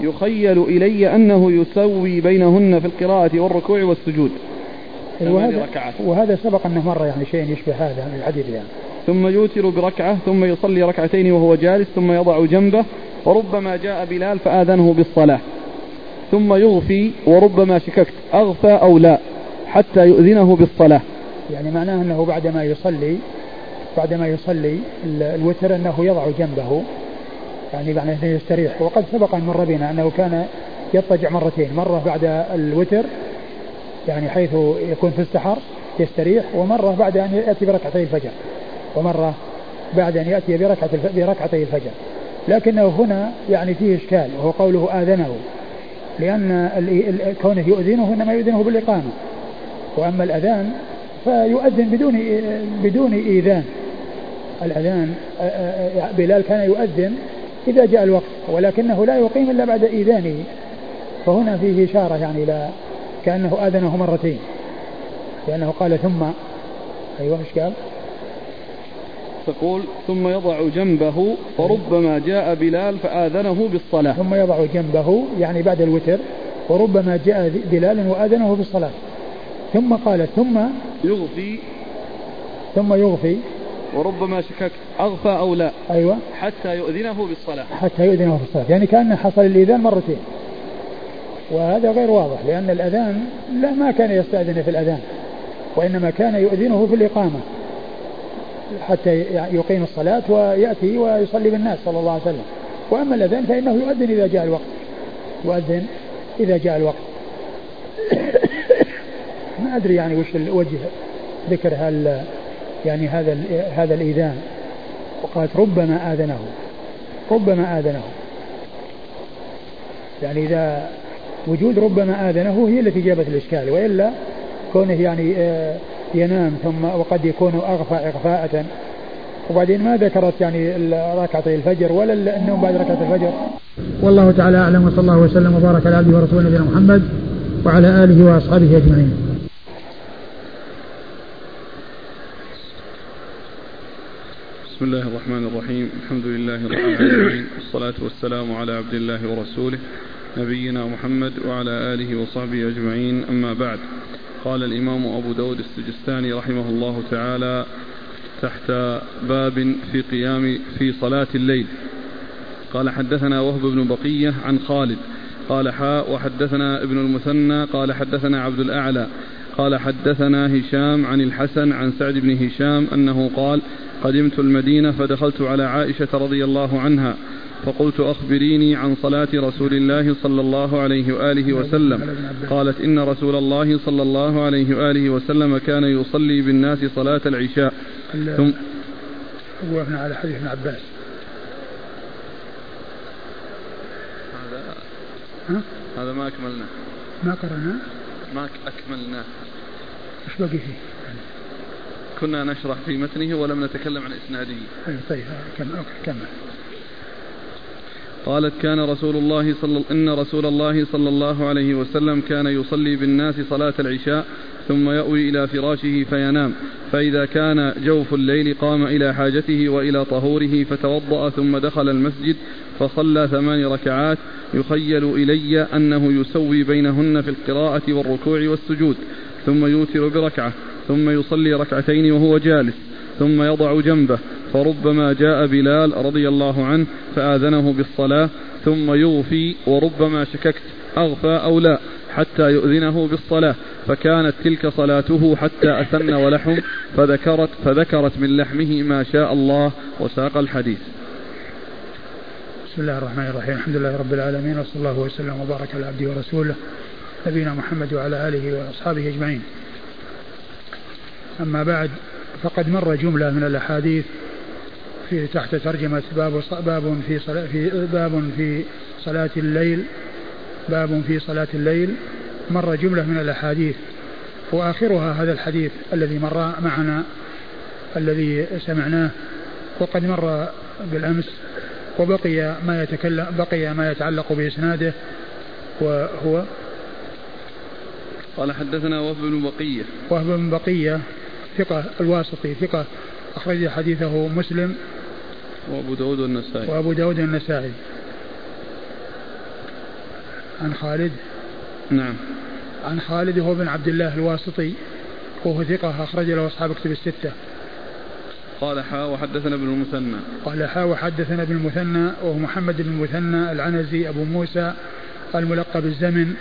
يخيل إلي أنه يسوي بينهن في القراءة والركوع والسجود.
وهذا, وهذا سبق أنه مرة يعني شيء يشبه هذا من الحديث يعني.
ثم يوتر بركعة ثم يصلي ركعتين وهو جالس ثم يضع جنبه وربما جاء بلال فآذنه بالصلاة. ثم يغفي وربما شككت أغفى أو لا حتى يؤذنه بالصلاة.
يعني معناه أنه بعدما يصلي بعدما يصلي الوتر أنه يضع جنبه يعني بعد أن يستريح. وقد سبق أن مر بنا أنه كان يضطجع مرتين. مرة بعد الوتر يعني حيث يكون في السحر يستريح ومرة بعد أن يأتي بركعتي الفجر. ومرة بعد أن يأتي بركعتي الفجر. لكنه هنا يعني فيه إشكال وهو قوله آذنه. لأن كونه يؤذنه إنما يؤذنه بالإقامة. وأما الأذان فيؤذن بدون بدون إيذان. الأذان بلال كان يؤذن إذا جاء الوقت ولكنه لا يقيم إلا بعد إيذانه فهنا فيه إشارة يعني إلى كأنه آذنه مرتين. لأنه قال ثم أيوه إيش قال؟
تقول ثم يضع جنبه وربما جاء بلال فآذنه بالصلاة.
ثم يضع جنبه يعني بعد الوتر وربما جاء بلال وآذنه بالصلاة. ثم قال ثم
يغفي.
ثم يغفي
وربما شككت أغفى أو لا
أيوة.
حتى يؤذنه بالصلاة.
حتى يؤذنه بالصلاة يعني كان حصل الإذان مرتين. وهذا غير واضح لأن الأذان لا ما كان يستأذن في الأذان وإنما كان يؤذنه في الإقامة حتى يقيم الصلاة ويأتي ويصلي بالناس صلى الله عليه وسلم. وأما الأذان فإنه يؤذن إذا جاء الوقت. يؤذن إذا جاء الوقت. ما أدري يعني وش الوجه ذكر هل يعني هذا هذا الإيذان وقالت ربما آذنه. ربما آذنه. يعني إذا وجود ربما آذنه هي التي جابت الإشكال. وإلا كونه يعني آه، ينام ثم وقد يكون أغفى إغفاءة. وبعدين ما ذكرت يعني ركعتي الفجر ولا النوم بعد ركعة الفجر.
والله تعالى أعلم وصلى الله وسلم وبارك على عبده ورسوله نبينا محمد وعلى آله وأصحابه أجمعين.
بسم الله الرحمن الرحيم. الحمد لله رب العالمين. والصلاة والسلام على عبد الله ورسوله نبينا محمد وعلى آله وصحبه أجمعين. أما بعد قال الإمام أبو داود السجستاني رحمه الله تعالى تحت باب في قيام في صلاة الليل. قال حدثنا وهب بن بقية عن خالد. قال حاء وحدثنا ابن المثنى. قال حدثنا عبد الأعلى. قال حدثنا هشام عن الحسن عن سعد بن هشام أنه قال قدمت المدينة فدخلت على عائشة رضي الله عنها فقلت أخبريني عن صلاة رسول الله صلى الله عليه وآله وسلم. قالت إن رسول الله صلى الله عليه وآله وسلم كان يصلي بالناس صلاة العشاء. ثم
وقفنا على حديث ابن عباس.
هذا ها؟ هذا ما أكملناه.
ما قرأناه؟
ما أكملناه.
إيش بقي فيه؟
كنا نشرح في متنه ولم نتكلم عن إسناده.
أي طيب كمل كمل.
قالت كان رسول الله صلى إن رسول الله صلى الله عليه وسلم كان يصلي بالناس صلاة العشاء ثم يأوي إلى فراشه فينام. فإذا كان جوف الليل قام إلى حاجته وإلى طهوره فتوضأ ثم دخل المسجد فصلى ثمان ركعات. يخيل إلي أنه يسوي بينهن في القراءة والركوع والسجود ثم يوتر بركعة. ثم يصلي ركعتين وهو جالس ثم يضع جنبه فربما جاء بلال رضي الله عنه فآذنه بالصلاة ثم يغفي وربما شككت أغفى أو لا حتى يؤذنه بالصلاة فكانت تلك صلاته حتى أثن ولحم فذكرت فذكرت من لحمه ما شاء الله وساق الحديث.
بسم الله الرحمن الرحيم. الحمد لله رب العالمين وصلى الله وسلم وبارك على عبده ورسوله نبينا محمد وعلى آله وأصحابه أجمعين. أما بعد فقد مر جملة من الأحاديث في تحت ترجمة باب باب في صلاة في باب في صلاة الليل باب في صلاة الليل مر جملة من الأحاديث. وآخرها هذا الحديث الذي مر معنا الذي سمعناه وقد مر بالأمس وبقي ما يتكلم بقي ما يتعلق بإسناده وهو
قال حدثنا وهب بن بقية.
وهب بن بقية ثقة الواسطي ثقة أخرج حديثه مسلم
وأبو داود والنسائي.
وأبو داود النسائي عن خالد؟
نعم.
عن خالد هو بن عبد الله الواسطي وهو ثقة أخرج له أصحاب كتب الستة.
قال حاء وحدثنا ابن المثنى.
قال حاء وحدثنا ابن المثنى وهو محمد بن المثنى العنزي أبو موسى الملقب الزمن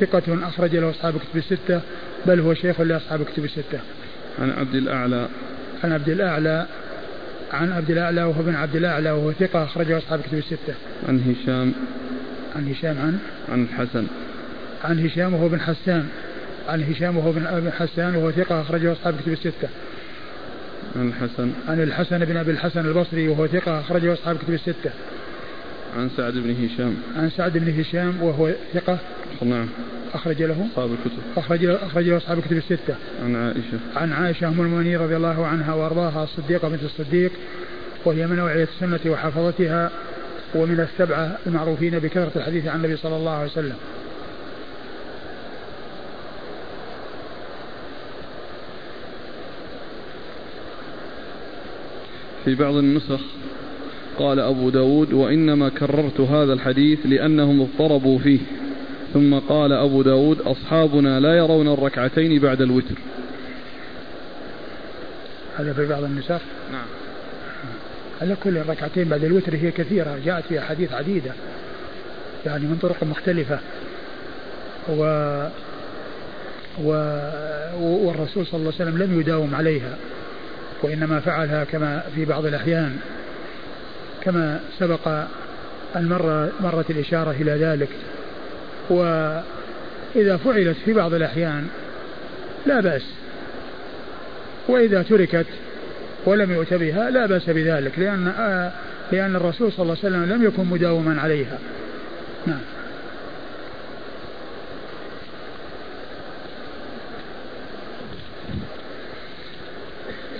ثقة أخرج له أصحاب كتب الستة بل هو شيخ لأصحاب كتب الستة.
عن عبد الأعلى.
عن عبد الأعلى عن عبد الأعلى وهو بن عبد الأعلى وهو ثقة أخرجه أصحاب كتب الستة.
عن هشام.
عن هشام عن؟
عن الحسن
عن هشام وهو بن حسان. عن هشام وهو بن حسان وهو ثقة أخرجه أصحاب كتب الستة.
عن الحسن
عن الحسن بن أبي الحسن البصري وهو ثقة أخرجه أصحاب كتب الستة.
عن سعد بن هشام.
عن سعد بن هشام وهو ثقة.
نعم.
أخرج له.
أصحاب الكتب.
أخرج أخرج له أصحاب الكتب الستة.
عن عائشة.
عن عائشة أم المؤمنين رضي الله عنها وأرضاها الصديقة بنت الصديق وهي من أوعية السنة وحفظتها ومن السبعة المعروفين بكثرة الحديث عن النبي صلى الله عليه وسلم.
في بعض النسخ قال أبو داود وإنما كررت هذا الحديث لأنهم اضطربوا فيه. ثم قال أبو داود أصحابنا لا يرون الركعتين بعد الوتر.
هذا في بعض النسخ
نعم.
على كل الركعتين بعد الوتر هي كثيرة جاءت في أحاديث عديدة يعني من طرق مختلفة. و و والرسول صلى الله عليه وسلم لم يداوم عليها وإنما فعلها كما في بعض الأحيان. كما سبق أن مر مرت الإشارة إلى ذلك. وإذا فعلت في بعض الأحيان لا بأس. وإذا تركت ولم يؤت بها لا بأس بذلك لأن لأن الرسول صلى الله عليه وسلم لم يكن مداوما عليها. نعم.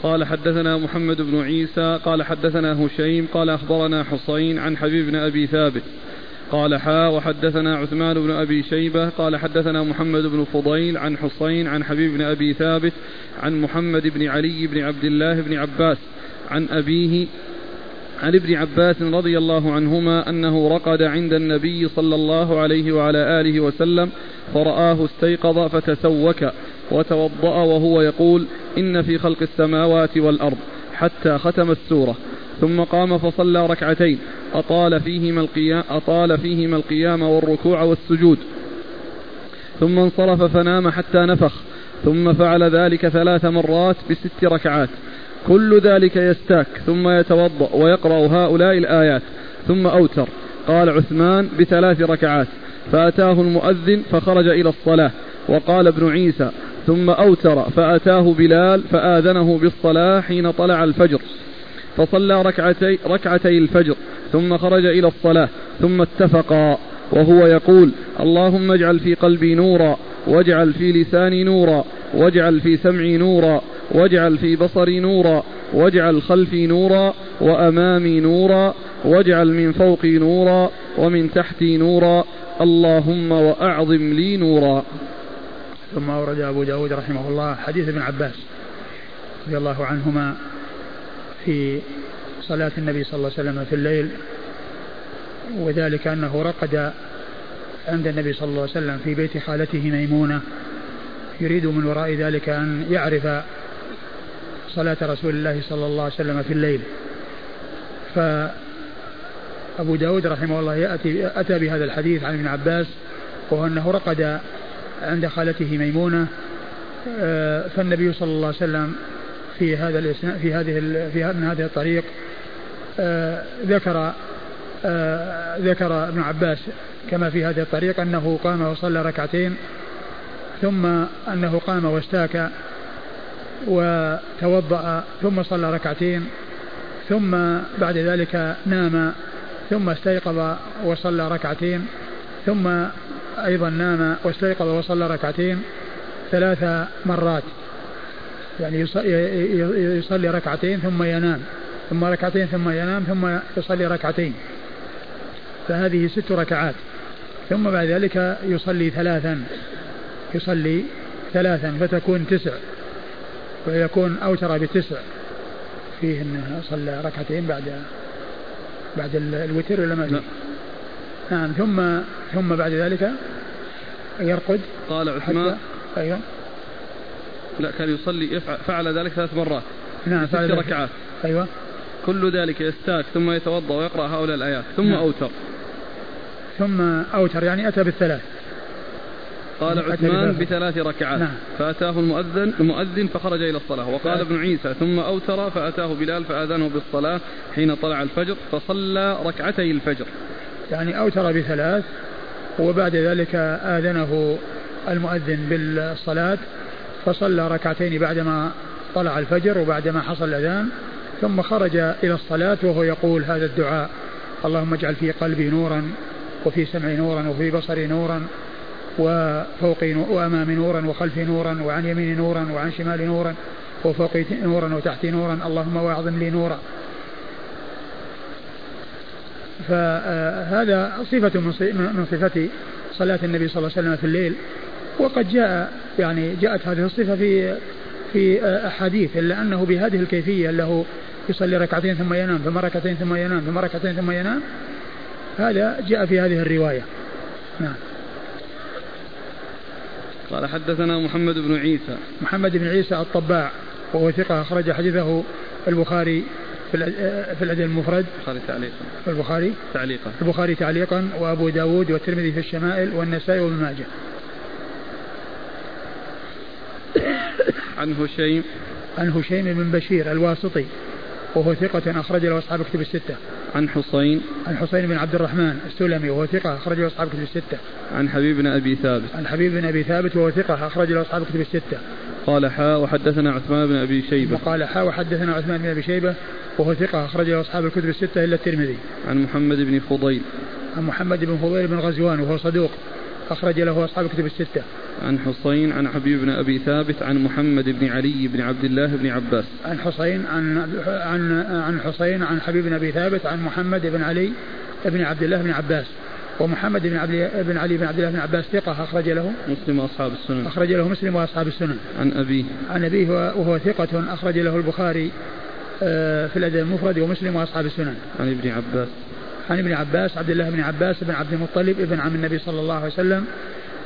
قال حدثنا محمد بن عيسى قال حدثنا هشيم قال أخبرنا حصين عن حبيب بن أبي ثابت. قال حا وحدثنا عثمان بن أبي شيبة قال حدثنا محمد بن فضيل عن حصين عن حبيب بن أبي ثابت عن محمد بن علي بن عبد الله بن عباس عن أبيه عن ابن عباس رضي الله عنهما أنه رقد عند النبي صلى الله عليه وعلى آله وسلم فرآه استيقظ فتسوك. وتوضأ وهو يقول إن في خلق السماوات والأرض حتى ختم السورة ثم قام فصلى ركعتين أطال فيهما القيام, أطال فيهما القيام والركوع والسجود ثم انصرف فنام حتى نفخ ثم فعل ذلك ثلاث مرات بست ركعات كل ذلك يستاك ثم يتوضأ ويقرأ هؤلاء الآيات ثم أوتر قال عثمان بثلاث ركعات فأتاه المؤذن فخرج إلى الصلاة وقال ابن عيسى ثم أوتر فأتاه بلال فآذنه بالصلاة حين طلع الفجر. فصلى ركعتي, ركعتي الفجر ثم خرج إلى الصلاة ثم اتفقا وهو يقول اللهم اجعل في قلبي نورا واجعل في لساني نورا واجعل في سمعي نورا واجعل في بصري نورا واجعل خلفي نورا وأمامي نورا واجعل من فوقي نورا ومن تحتي نورا اللهم وأعظم لي نورا.
ثم أورد أبو داود رحمه الله حديث ابن عباس رضي الله عنهما في صلاة النبي صلى الله عليه وسلم في الليل وذلك أنه رقد عند النبي صلى الله عليه وسلم في بيت خالته ميمونة يريد من وراء ذلك أن يعرف صلاة رسول الله صلى الله عليه وسلم في الليل. فأبو داود رحمه الله يأتي أتى بهذا الحديث عن ابن عباس وهو أنه رقد عند خالته ميمونة آه، فالنبي صلى الله عليه وسلم في هذا في هذه في من هذه الطريق آه، ذكر آه، ذكر ابن عباس كما في هذه الطريق أنه قام وصلى ركعتين ثم أنه قام واستاك وتوضأ ثم صلى ركعتين ثم بعد ذلك نام ثم استيقظ وصلى ركعتين ثم أيضا نام واستيقظ وصلى ركعتين ثلاث مرات. يعني يصلي ركعتين ثم ينام ثم ركعتين ثم ينام ثم يصلي ركعتين. فهذه ست ركعات. ثم بعد ذلك يصلي ثلاثا يصلي ثلاثا فتكون تسع ويكون أوتر بتسع. فيه أنه صلى ركعتين بعد بعد الوتر ولا ما فيه؟ نعم ثم ثم بعد ذلك يرقد
قال عثمان
أيوه.
لا كان يصلي فعل ذلك ثلاث مرات.
نعم
ست ركعات.
أيوه.
كل ذلك يستاك ثم يتوضأ ويقرأ هؤلاء الآيات ثم نعم. أوتر.
ثم أوتر يعني أتى بالثلاث.
قال عثمان بثلاث ركعات. نعم. فأتاه المؤذن المؤذن فخرج إلى الصلاة وقال ابن عيسى ثم أوتر فأتاه بلال فآذنه بالصلاة حين طلع الفجر فصلى ركعتي الفجر.
يعني أوتر بثلاث وبعد ذلك آذنه المؤذن بالصلاة فصلى ركعتين بعدما طلع الفجر وبعدما حصل الأذان ثم خرج إلى الصلاة وهو يقول هذا الدعاء اللهم اجعل في قلبي نورا وفي سمعي نورا وفي بصري نورا وفوقي وأمامي نورا وخلفي نورا وعن يميني نورا وعن شمالي نورا وفوقي نورا وتحتي نورا اللهم واعظم لي نورا. فهذا صفة من صفة صلاة النبي صلى الله عليه وسلم في الليل. وقد جاء يعني جاءت هذه الصفة في في أحاديث إلا أنه بهذه الكيفية له يصلي ركعتين ثم ينام ثم ركعتين ثم ينام ثم ركعتين ثم ينام هذا جاء في هذه الرواية. نعم.
قال حدثنا محمد بن عيسى.
محمد بن عيسى الطباع وهو ثقة أخرج حديثه البخاري في في الأدب المفرد.
البخاري تعليقا.
البخاري.
تعليقا.
البخاري تعليقا وأبو داود والترمذي في الشمائل والنسائي وابن ماجه.
عن هشيم.
عن هشيم بن بشير الواسطي وهو ثقة أخرج له أصحاب كتب الستة.
عن حسين
عن حسين بن عبد الرحمن السلمي وهو ثقة أخرج له أصحاب كتب الستة.
عن حبيب بن أبي ثابت.
عن حبيب بن أبي ثابت وهو ثقة أخرج له أصحاب كتب الستة.
قال حاء وحدثنا عثمان بن أبي شيبة.
وقال حاء وحدثنا عثمان بن أبي شيبة وهو ثقة أخرج له أصحاب الكتب الستة إلا الترمذي.
عن محمد بن فضيل.
عن محمد بن فضيل بن غزوان وهو صدوق أخرج له أصحاب الكتب الستة.
عن حسين عن حبيب بن أبي ثابت عن محمد بن علي بن عبد الله بن عباس.
عن حسين عن عن عن حسين عن حبيب بن أبي ثابت عن محمد بن علي بن عبد الله بن عباس. ومحمد بن عبد بن علي بن عبد الله بن عباس ثقة أخرج له.
مسلم وأصحاب السنن.
أخرج له مسلم وأصحاب السنن.
عن أبيه.
عن أبيه وهو ثقة أخرج له البخاري آه، في الأدب المفرد ومسلم وأصحاب السنن.
عن ابن عباس.
عن ابن عباس عبد الله بن عباس بن عبد المطلب ابن عم النبي صلى الله عليه وسلم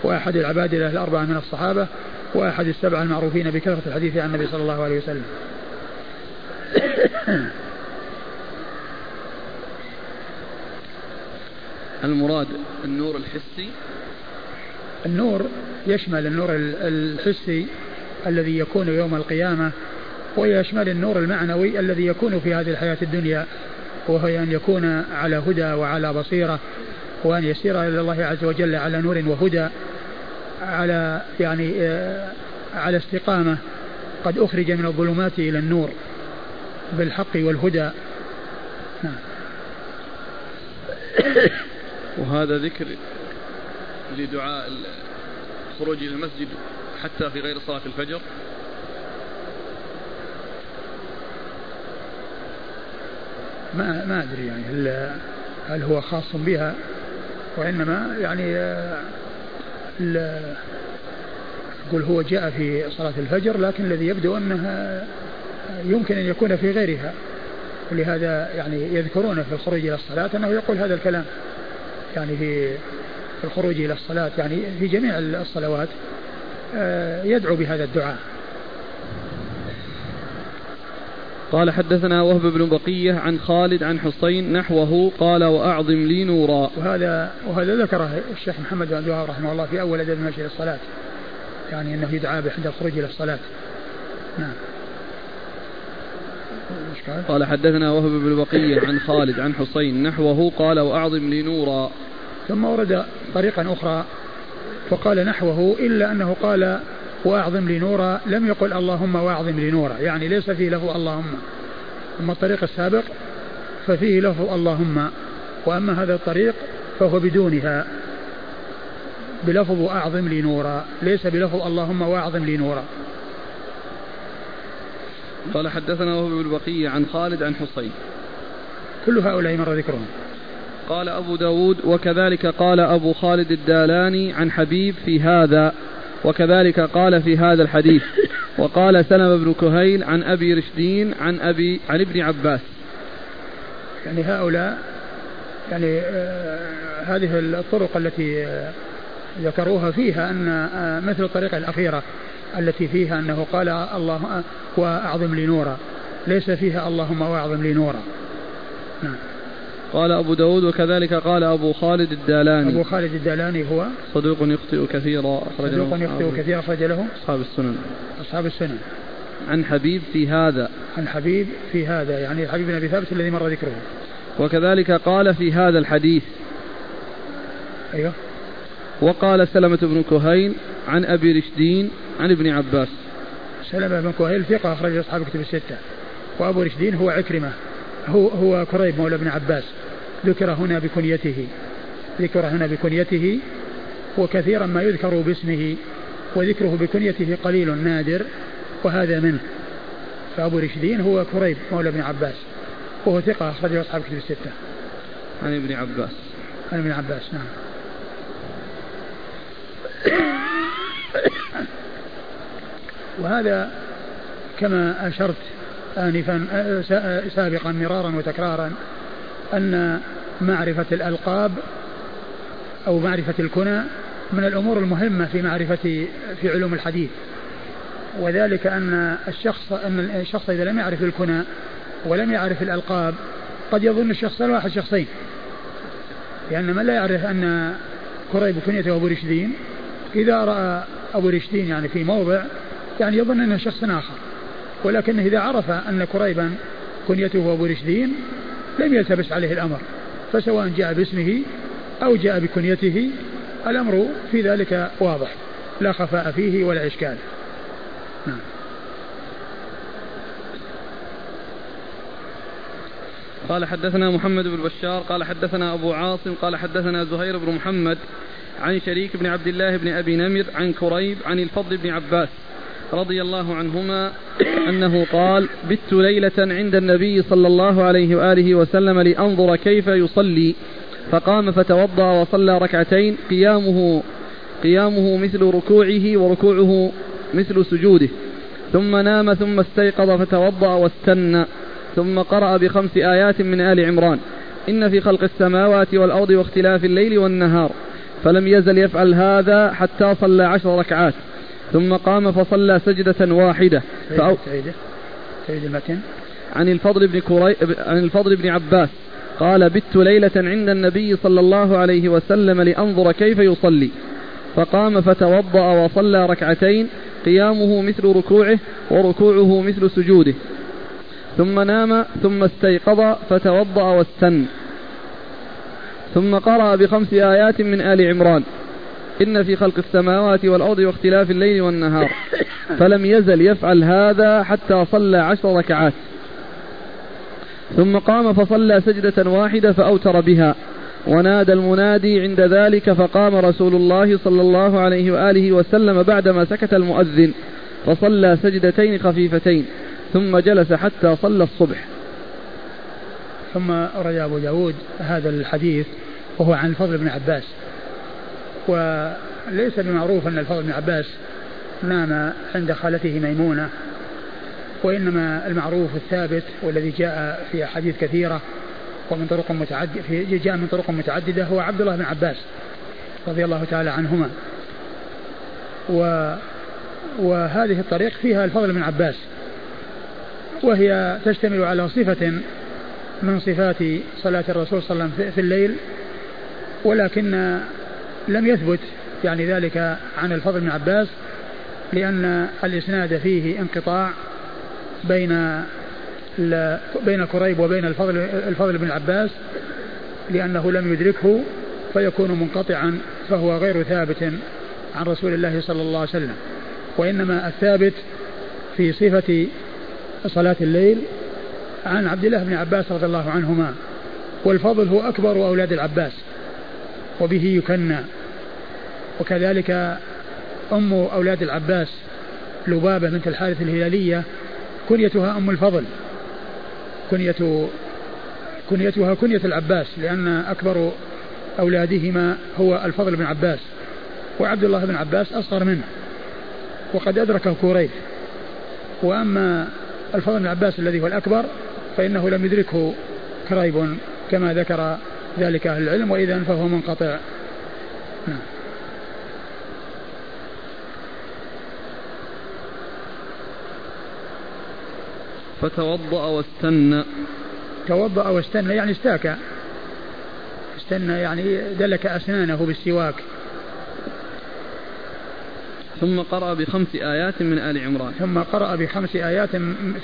وأحد العباد الأربعة من الصحابة وأحد السبعة المعروفين بكثرة الحديث عن النبي صلى الله عليه وسلم.
المراد النور الحسي؟
النور يشمل النور الحسي الذي يكون يوم القيامة ويشمل النور المعنوي الذي يكون في هذه الحياة الدنيا. وهو أن يكون على هدى وعلى بصيرة وأن يسير إلى الله عز وجل على نور وهدى على يعني آه، على استقامة قد أخرج من الظلمات إلى النور بالحق والهدى. نعم.
وهذا ذكر لدعاء الخروج إلى المسجد حتى في غير صلاة الفجر.
ما ما أدري يعني هل هل هو خاص بها وإنما يعني آه، يقول هو جاء في صلاة الفجر لكن الذي يبدو أنها يمكن أن يكون في غيرها ولهذا يعني يذكرون في الخروج إلى الصلاة أنه يقول هذا الكلام يعني في الخروج إلى الصلاة يعني في جميع الصلوات آه، يدعو بهذا الدعاء.
قال حدثنا وهب بن بقية عن خالد عن حسين نحوه قال وأعظم لي نورا.
وهذا وهذا ذكره الشيخ محمد بن عبد رحمه الله في أول أدب المشي إلى الصلاة يعني أنه يدعى عند الخروج إلى الصلاة. نعم.
قال؟ حدثنا وهب بن بقية عن خالد عن حسين نحوه قال وأعظم لي نورا.
ثم ورد طريقا أخرى وقال نحوه إلا أنه قال وأعظم لي نورا لم يقل اللهم وأعظم لي نورا يعني ليس فيه له اللهم. أما الطريق السابق ففيه له اللهم وأما هذا الطريق فهو بدونها. بلفظ وأعظم لي نورا ليس بلفظ اللهم وأعظم لي نورا
قال حدثنا وهو بالبقية عن خالد عن حصين.
كل هؤلاء مر ذكرهم.
قال أبو داود وكذلك قال أبو خالد الدالاني عن حبيب في هذا. وكذلك قال في هذا الحديث وقال سلم بن كهيل عن أبي رشدين عن أبي عن ابن عباس.
يعني هؤلاء يعني آه هذه الطرق التي آه ذكروها فيها أن آه مثل الطريقة الأخيرة التي فيها أنه قال الله وأعظم لي نورا. ليس فيها اللهم وأعظم لي نورا. نعم.
قال أبو داود وكذلك قال أبو خالد الدالاني.
أبو خالد الدالاني هو
صدوق يخطئ كثيرا
أخرج صدوق يخطئ كثيرا أخرج له
أصحاب السنن.
أصحاب السنن.
عن حبيب في هذا.
عن حبيب في هذا يعني حبيب بن أبي ثابت الذي مر ذكره.
وكذلك قال في هذا الحديث.
أيوه.
وقال سلمة بن كهيل عن أبي رشدين عن ابن عباس.
سلمة بن كهيل ثقة أخرج أصحاب كتب الستة. وأبو رشدين هو عكرمة هو هو كريب مولى ابن عباس. ذكر هنا بكنيته. ذكر هنا بكنيته وكثيرا ما يذكر باسمه وذكره بكنيته قليل نادر وهذا منه. فأبو رشدين هو كريب مولى ابن عباس وهو ثقة أخرجه أصحاب كتب الستة.
عن ابن عباس.
عن ابن عباس نعم. وهذا كما أشرت آنفا سابقا مرارا وتكرارا أن معرفة الألقاب أو معرفة الكنى من الأمور المهمة في معرفة في علوم الحديث. وذلك أن الشخص أن الشخص إذا لم يعرف الكنى ولم يعرف الألقاب قد يظن الشخص الواحد شخصين لأن من لا يعرف أن كريب كنيته أبو رشدين إذا رأى أبو رشدين يعني في موضع يعني يظن أنه شخص آخر. ولكنه إذا عرف أن كريبا كنيته أبو رشدين لم يلتبس عليه الأمر فسواء جاء باسمه أو جاء بكنيته الأمر في ذلك واضح لا خفاء فيه ولا إشكال. نعم.
قال حدثنا محمد بن بشار قال حدثنا أبو عاصم قال حدثنا زهير بن محمد عن شريك بن عبد الله بن أبي نمر عن كريب عن الفضل بن عباس رضي الله عنهما أنه قال بت ليلة عند النبي صلى الله عليه وآله وسلم لأنظر كيف يصلي. فقام فتوضأ وصلى ركعتين قيامه قيامه مثل ركوعه وركوعه مثل سجوده. ثم نام ثم استيقظ فتوضأ واستنى. ثم قرأ بخمس آيات من آل عمران إن في خلق السماوات والأرض واختلاف الليل والنهار فلم يزل يفعل هذا حتى صلى عشر ركعات. ثم قام فصلى سجدة واحدة.
فأو تعيد المتن
عن الفضل بن كري... عن الفضل بن عباس. قال بت ليلة عند النبي صلى الله عليه وسلم لأنظر كيف يصلي. فقام فتوضأ وصلى ركعتين. قيامه مثل ركوعه وركوعه مثل سجوده. ثم نام ثم استيقظ فتوضأ واستن. ثم قرأ بخمس آيات من آل عمران. إن في خلق السماوات والأرض واختلاف الليل والنهار. فلم يزل يفعل هذا حتى صلى عشر ركعات. ثم قام فصلى سجدة واحدة فأوتر بها. ونادى المنادي عند ذلك فقام رسول الله صلى الله عليه وآله وسلم بعدما سكت المؤذن. فصلى سجدتين خفيفتين. ثم جلس حتى صلى الصبح.
ثم روى أبو داود هذا الحديث وهو عن الفضل بن عباس. وليس بمعروف أن الفضل بن عباس نام عند خالته ميمونة وإنما المعروف الثابت والذي جاء في أحاديث كثيرة ومن طرق متعددة في جاء من طرق متعددة هو عبد الله بن عباس رضي الله تعالى عنهما. و وهذه الطريق فيها الفضل بن عباس وهي تشتمل على صفة من صفات صلاة الرسول صلى الله عليه وسلم في الليل ولكن لم يثبت يعني ذلك عن الفضل بن عباس لأن الإسناد فيه انقطاع بين بين كريب وبين الفضل الفضل بن عباس لأنه لم يدركه فيكون منقطعا فهو غير ثابت عن رسول الله صلى الله عليه وسلم. وإنما الثابت في صفة صلاة الليل عن عبد الله بن عباس رضي الله عنهما. والفضل هو أكبر أولاد العباس. وبه يكنى. وكذلك أم أولاد العباس لبابة بنت الحارث الهلالية كنيتها أم الفضل. كنية كنيتها كنية العباس لأن أكبر أولادهما هو الفضل بن عباس وعبد الله بن عباس أصغر منه. وقد أدركه كوريف وأما الفضل بن عباس الذي هو الأكبر فإنه لم يدركه كريب كما ذكر ذلك أهل العلم وإذا فهو منقطع. نعم.
فتوضأ واستنى
توضأ واستنى يعني استاك استنى يعني دلك أسنانه بالسواك.
ثم قرأ بخمس آيات من آل عمران.
ثم قرأ بخمس آيات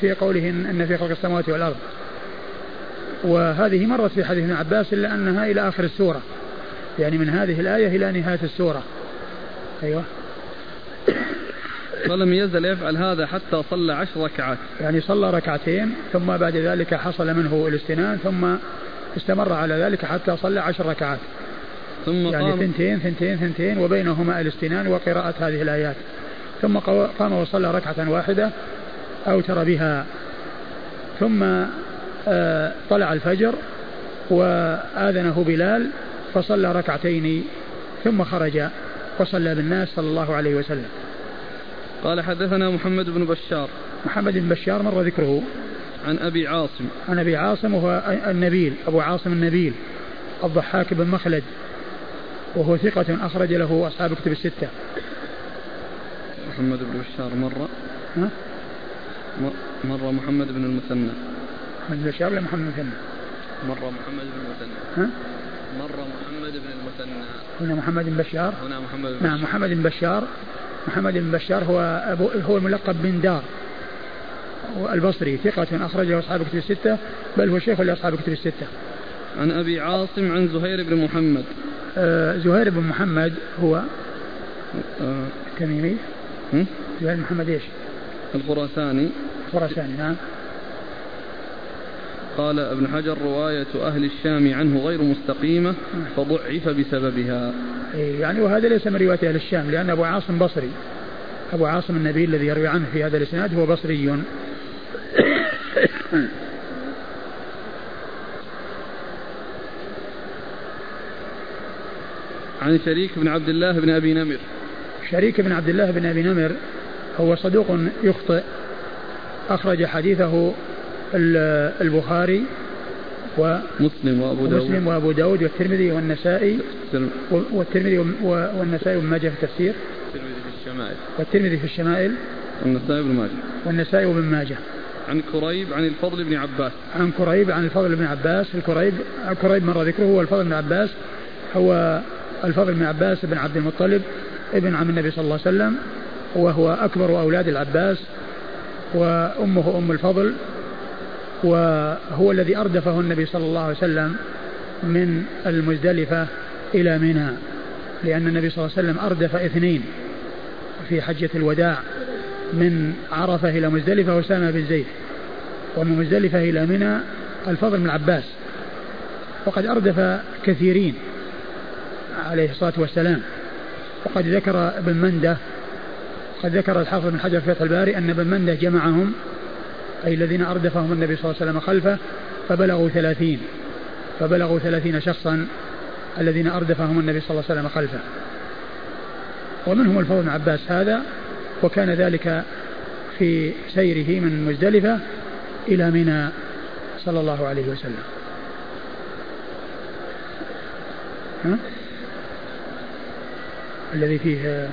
في قوله إن في خلق السماوات والأرض. وهذه مرت في حديث ابن عباس إلا أنها إلى آخر السورة. يعني من هذه الآية إلى نهاية السورة. أيوة.
ولم يزل يفعل هذا حتى صلى عشر ركعات.
يعني صلى ركعتين ثم بعد ذلك حصل منه الاستنان ثم استمر على ذلك حتى صلى عشر ركعات. ثم يعني قام ثنتين ثنتين ثنتين وبينهما الاستنان وقراءة هذه الآيات. ثم قام وصلى ركعة واحدة أوتر بها. ثم طلع الفجر وآذنه بلال فصلى ركعتين ثم خرج وصلى بالناس صلى الله عليه وسلم.
قال حدثنا محمد بن بشار.
محمد بن بشار مر ذكره.
عن أبي عاصم.
عن أبي عاصم وهو النبيل أبو عاصم النبيل الضحاك بن مخلد وهو ثقة أخرج له أصحاب كتب الستة.
محمد بن بشار مرة؟ مرة محمد بن المثنى.
محمد بن بشار ولا محمد بن المثنى؟
مرة محمد بن المثنى
ها؟
مرة محمد بن المثنى
هنا محمد بن بشار
هنا محمد بن
نعم محمد بن بشار محمد بن بشار هو أبو هو الملقب بن دار البصري ثقة أخرجه أصحاب كتب الستة بل هو شيخ لأصحاب كتب الستة.
عن أبي عاصم عن زهير بن محمد.
آه زهير بن محمد هو آه التميمي زهير بن محمد إيش؟
الخراساني.
الخراساني نعم.
قال ابن حجر رواية أهل الشام عنه غير مستقيمة فضعف بسببها.
إيه، يعني وهذا ليس من رواية أهل الشام لأن أبو عاصم بصري أبو عاصم النبي الذي يروي عنه في هذا الإسناد هو بصري.
عن شريك بن عبد الله بن أبي نمر.
شريك بن عبد الله بن أبي نمر هو صدوق يخطئ أخرج حديثه البخاري
ومسلم وأبو داود.
مسلم وأبو داود والترمذي والنسائي والترمذي والنسائي وابن ماجه في التفسير.
الترمذي في الشمائل.
والترمذي في الشمائل.
والنسائي وابن ماجه.
والنسائي وابن ماجه.
عن كريب عن الفضل بن عباس.
عن كريب عن الفضل بن عباس. الكريب كريب مر ذكره. هو الفضل بن عباس. هو الفضل بن عباس بن عبد المطلب ابن عم النبي صلى الله عليه وسلم وهو أكبر أولاد العباس وأمه أم الفضل وهو الذي أردفه النبي صلى الله عليه وسلم من المزدلفة إلى منى لأن النبي صلى الله عليه وسلم أردف اثنين في حجة الوداع من عرفة إلى مزدلفة أسامة بن زيد ومن مزدلفة إلى منى الفضل بن عباس وقد أردف كثيرين عليه الصلاة والسلام وقد ذكر ابن مندة قد ذكر الحافظ بن حجر في فتح الباري أن ابن مندة جمعهم أي الذين أردفهم النبي صلى الله عليه وسلم خلفه فبلغوا ثلاثين فبلغوا ثلاثين شخصا الذين أردفهم النبي صلى الله عليه وسلم خلفه. ومنهم الفضل بن عباس هذا وكان ذلك في سيره من مزدلفة إلى منى صلى الله عليه وسلم. ها؟ الذي فيه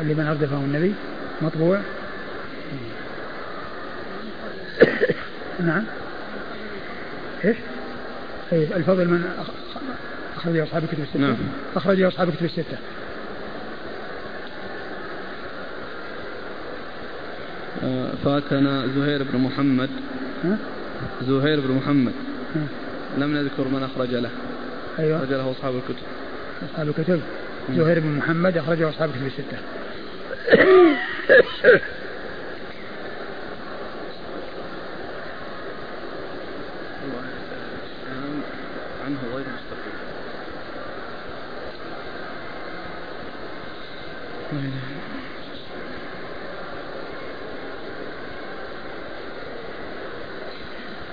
اللي من أردفه النبي مطبوع. نعم. إيش؟ طيب الفضل من أخرجه أصحاب الكتب الستة. نعم. أخرجه أصحاب الكتب الستة.
آه، فاتنا زهير بن محمد. ها؟ زهير بن محمد. ها؟ لم نذكر من أخرج له.
أيوة.
أخرج له أصحاب الكتب.
أصحاب الكتب. زهير بن محمد أخرجه أصحاب الكتب الستة.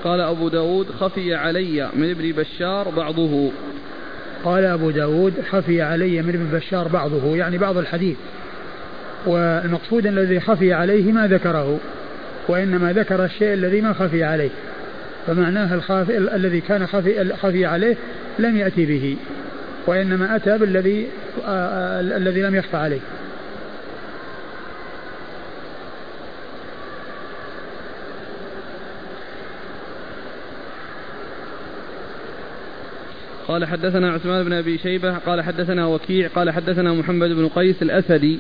قال أبو داود خفي علي من ابن بشار بعضه.
قال أبو داود خفي علي من ابن بشار بعضه يعني بعض الحديث. والمقصود الذي خفي عليه ما ذكره وإنما ذكر الشيء الذي ما خفي عليه. فمعناه الخافي الذي كان خفي, خفي عليه لم يأتي به وإنما أتى بالذي الذي لم يخفى عليه.
قال حدثنا عثمان بن أبي شيبة قال حدثنا وكيع قال حدثنا محمد بن قيس الأسدي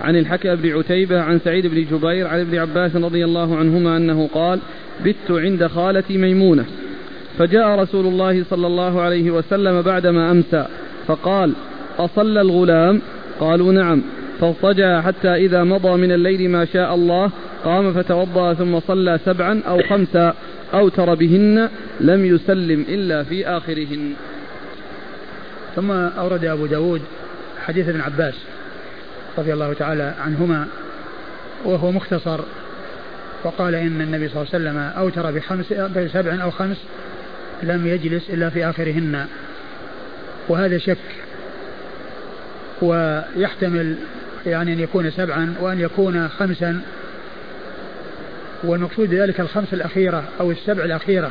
عن الحكى بن عتيبة عن سعيد بن جبير عن ابن عباس رضي الله عنهما أنه قال بت عند خالتي ميمونة. فجاء رسول الله صلى الله عليه وسلم بعدما أمسى فقال أصلى الغلام؟ قالوا نعم. فاضطجع حتى إذا مضى من الليل ما شاء الله قام فتوضأ ثم صلى سبعا أو خمسا أوتر بهن لم يسلم إلا في آخرهن.
ثم أورد أبو داود حديث ابن عباس. رضي الله تعالى عنهما وهو مختصر وقال إن النبي صلى الله عليه وسلم أوتر بخمس بسبع أو خمس لم يجلس إلا في آخرهن. وهذا شك. ويحتمل يعني أن يكون سبعا وأن يكون خمسا. والمقصود بذلك الخمس الأخيرة أو السبع الأخيرة.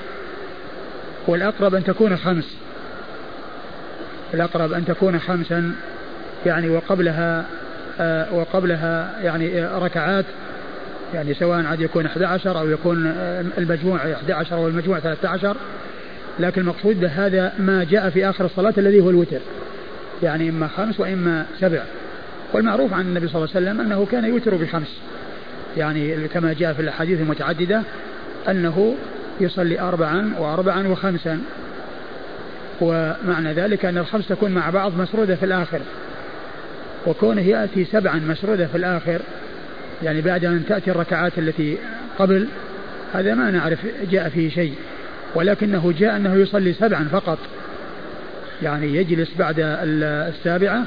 والأقرب أن تكون خمس. الأقرب أن تكون خمسا يعني وقبلها وقبلها يعني آه ركعات يعني سواء عاد يكون 11 أو يكون آه المجموع 11 أو المجموع 13 لكن المقصود بهذا ما جاء في آخر الصلاة الذي هو الوتر يعني إما خمس وإما سبع. والمعروف عن النبي صلى الله عليه وسلم أنه كان يوتر بخمس. يعني كما جاء في الأحاديث المتعددة أنه يصلي أربعا وأربعا وخمسا. ومعنى ذلك أن الخمس تكون مع بعض مسرودة في الآخر. وكونه يأتي سبعا مسرودة في الآخر يعني بعد أن تأتي الركعات التي قبل هذا ما نعرف جاء فيه شيء. ولكنه جاء أنه يصلي سبعا فقط. يعني يجلس بعد السابعة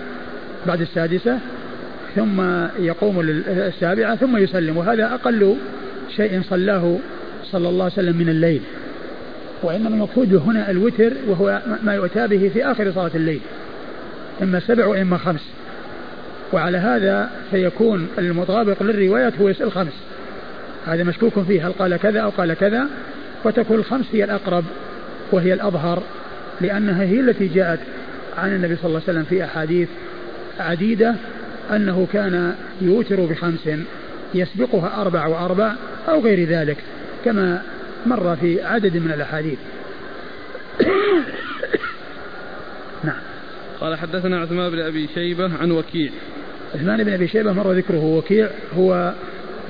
بعد السادسة ثم يقوم للسابعة ثم يسلم. وهذا أقل شيء صلاه صلى الله عليه وسلم من الليل. وإنما المقصود هنا الوتر وهو ما يؤتى به في آخر صلاة الليل. إما سبع وإما خمس. وعلى هذا فيكون المطابق للروايات هو الخمس هذا مشكوك فيه هل قال كذا أو قال كذا؟ وتكون الخمس هي الأقرب وهي الأظهر لأنها هي التي جاءت عن النبي صلى الله عليه وسلم في أحاديث عديدة أنه كان يوتر بخمس يسبقها أربع وأربع أو غير ذلك كما مر في عدد من الأحاديث.
نعم. قال حدثنا عثمان بن أبي شيبة عن وكيع.
عثمان بن أبي شيبة مر ذكره وكيع هو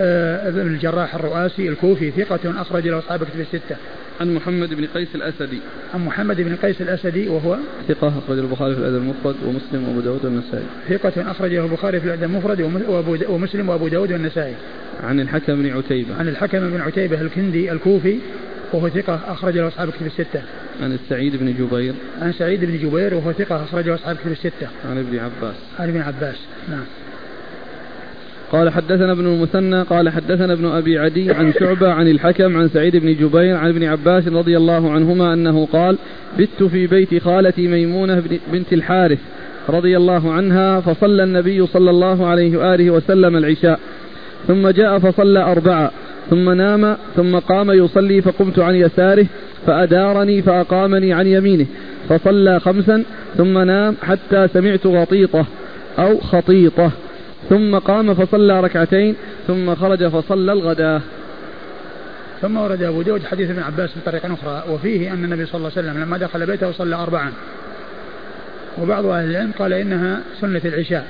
آه، ابن الجراح الرؤاسي الكوفي ثقة أخرج له أصحاب كتب الستة.
عن محمد بن قيس الأسدي.
عن محمد بن قيس الأسدي وهو
ثقة أخرج البخاري في الأدب المفرد ومسلم وأبو داود والنسائي.
ثقة أخرجه البخاري في الأدب المفرد ومسلم وأبو داود والنسائي.
عن الحكم بن عتيبة.
عن الحكم بن عتيبة الكندي الكوفي وهو ثقة أخرج له أصحاب كتب الستة.
عن السعيد بن جبير.
عن سعيد بن جبير وهو ثقة أخرج له أصحاب كتب الستة.
عن ابن عباس.
عن ابن عباس نعم.
قال حدثنا ابن المثنى قال حدثنا ابن أبي عدي عن شعبة عن الحكم عن سعيد بن جبير عن ابن عباس رضي الله عنهما أنه قال بت في بيت خالتي ميمونة بنت الحارث رضي الله عنها فصلى النبي صلى الله عليه وآله وسلم العشاء ثم جاء فصلى أربعة ثم نام ثم قام يصلي فقمت عن يساره فأدارني فأقامني عن يمينه فصلى خمسا ثم نام حتى سمعت غطيطة أو خطيطة ثم قام فصلى ركعتين ثم خرج فصلى الغداء
ثم ورد أبو داود حديث ابن عباس بطريقة أخرى وفيه أن النبي صلى الله عليه وسلم لما دخل بيته صلى أربعا. وبعض أهل العلم قال إنها سنة العشاء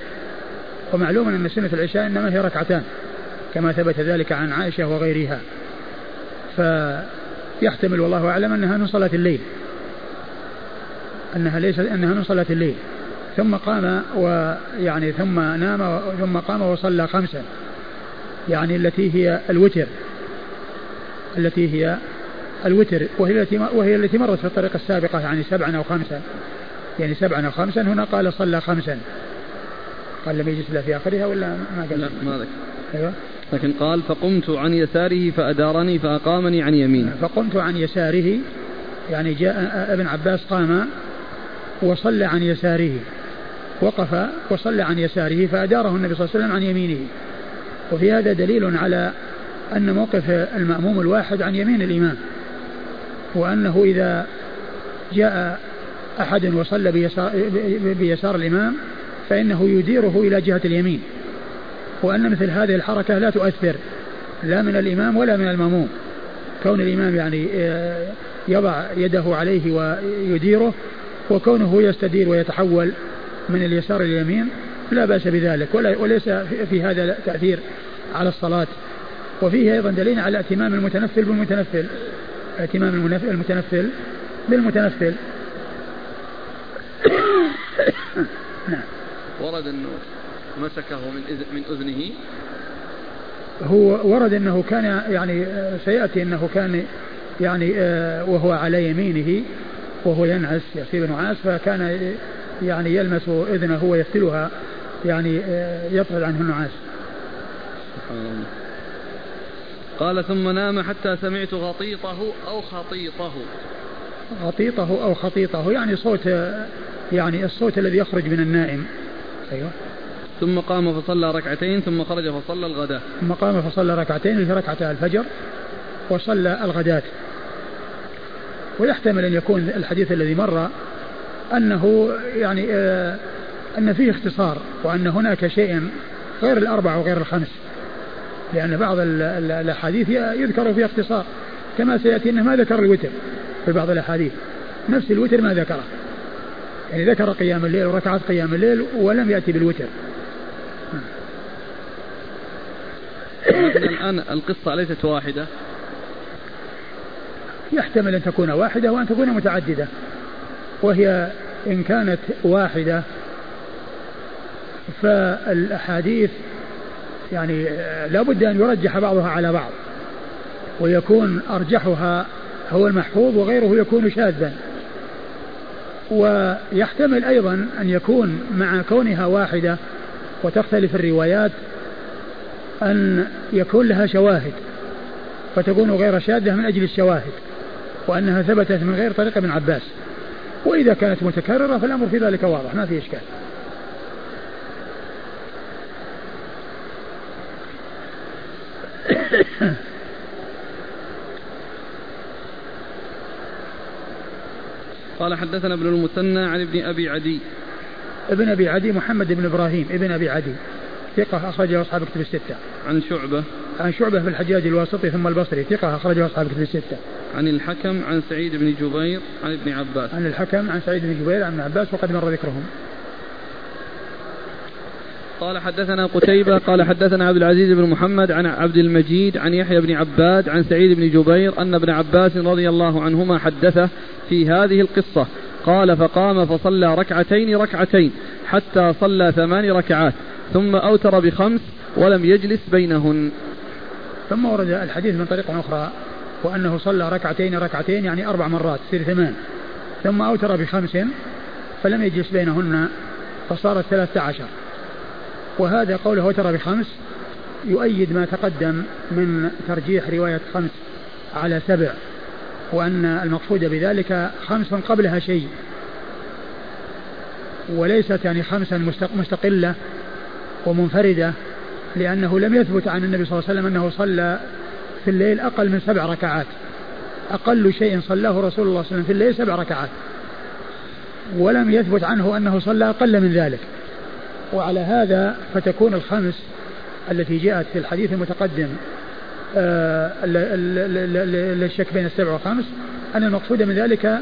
ومعلوم أن سنة العشاء إنما هي ركعتان. كما ثبت ذلك عن عائشة وغيرها. فيحتمل والله أعلم أنها من صلاة الليل. أنها ليست أنها من صلاة الليل. ثم قام ويعني ثم نام ثم قام وصلى خمسا يعني التي هي الوتر. التي هي الوتر. وهي التي وهي التي مرت في الطريقة السابقة يعني سبعا أو خمسا. يعني سبعا أو خمسا هنا قال صلى خمسا. قال لم يجلس إلا في آخرها ولا ما قال؟
لا ما ذكر. أيوة. لكن قال فقمت عن يساره فأدارني فأقامني عن يمينه
فقمت عن يساره يعني جاء ابن عباس قام وصلى عن يساره وقف وصلى عن يساره فأداره النبي صلى الله عليه وسلم عن يمينه. وفي هذا دليل على أن موقف المأموم الواحد عن يمين الإمام وأنه إذا جاء أحد وصلى بيسار, بيسار الإمام فإنه يديره إلى جهة اليمين. وأن مثل هذه الحركة لا تؤثر لا من الإمام ولا من المأموم. كون الإمام يعني آه، يضع يده عليه ويديره وكونه يستدير ويتحول من اليسار إلى اليمين لا بأس بذلك. وليس في هذا تأثير على الصلاة. وفيه أيضا دليل على ائتمام المتنفل بالمتنفل. ائتمام المتنفل بالمتنفل.
نعم ورد أنه مسكه من من أذنه
هو ورد أنه كان يعني سيأتي أنه كان يعني آه، وهو على يمينه وهو ينعس يصيب نعاس فكان يعني يلمس إذنه ويفتلها يعني آه، يطرد عنه النعاس. سبحان الله.
قال ثم نام حتى سمعت غطيطه أو خطيطه.
غطيطه أو خطيطه يعني صوت يعني الصوت الذي يخرج من النائم. أيوه.
ثم قام فصلى ركعتين ثم خرج فصلى الغداء.
ثم قام فصلى ركعتين في ركعتا الفجر وصلى الغداة. ويحتمل أن يكون الحديث الذي مر أنه يعني آه أن فيه اختصار وأن هناك شيء غير الأربع وغير الخمس. لأن بعض الأحاديث يذكر فيها اختصار. كما سيأتي أنه ما ذكر الوتر في بعض الأحاديث. نفس الوتر ما ذكره. يعني ذكر قيام الليل وركعات قيام الليل ولم يأتي بالوتر.
الآن القصة ليست واحدة.
يحتمل أن تكون واحدة وأن تكون متعددة. وهي إن كانت واحدة فالأحاديث يعني لابد أن يرجح بعضها على بعض ويكون أرجحها هو المحفوظ وغيره يكون شاذا. ويحتمل أيضا أن يكون مع كونها واحدة وتختلف الروايات أن يكون لها شواهد فتكون غير شاذة من أجل الشواهد وأنها ثبتت من غير طريق ابن عباس. وإذا كانت متكررة فالأمر في ذلك واضح ما في إشكال.
قال حدثنا ابن المثنى عن ابن أبي عدي.
ابن أبي عدي محمد بن إبراهيم ابن أبي عدي. ثقة أخرجه أصحاب كتب الستة.
عن شعبة.
عن شعبة بن الحجاج الواسطي ثم البصري ثقة أخرجه أصحاب كتب الستة.
عن الحكم عن سعيد بن جبير عن ابن عباس.
عن الحكم عن سعيد بن جبير عن ابن عباس وقد مر ذكرهم.
قال حدثنا قتيبة قال حدثنا عبد العزيز بن محمد عن عبد المجيد عن يحيى بن عباد عن سعيد بن جبير أن ابن عباس رضي الله عنهما حدثه في هذه القصة. قال فقام فصلى ركعتين ركعتين حتى صلى ثمان ركعات. ثم أوتر بخمس ولم يجلس بينهن.
ثم ورد الحديث من طريق أخرى وأنه صلى ركعتين ركعتين يعني أربع مرات تصير ثمان. ثم أوتر بخمس فلم يجلس بينهن فصارت ثلاثة عشر. وهذا قوله أوتر بخمس يؤيد ما تقدم من ترجيح رواية خمس على سبع وأن المقصود بذلك خمس قبلها شيء. وليست يعني خمسا مستقلة. ومنفردة لأنه لم يثبت عن النبي صلى الله عليه وسلم أنه صلى في الليل أقل من سبع ركعات. أقل شيء صلاه رسول الله صلى الله عليه وسلم في الليل سبع ركعات. ولم يثبت عنه أنه صلى أقل من ذلك. وعلى هذا فتكون الخمس التي جاءت في الحديث المتقدم للشك آه، بين السبع والخمس. أن المقصود من ذلك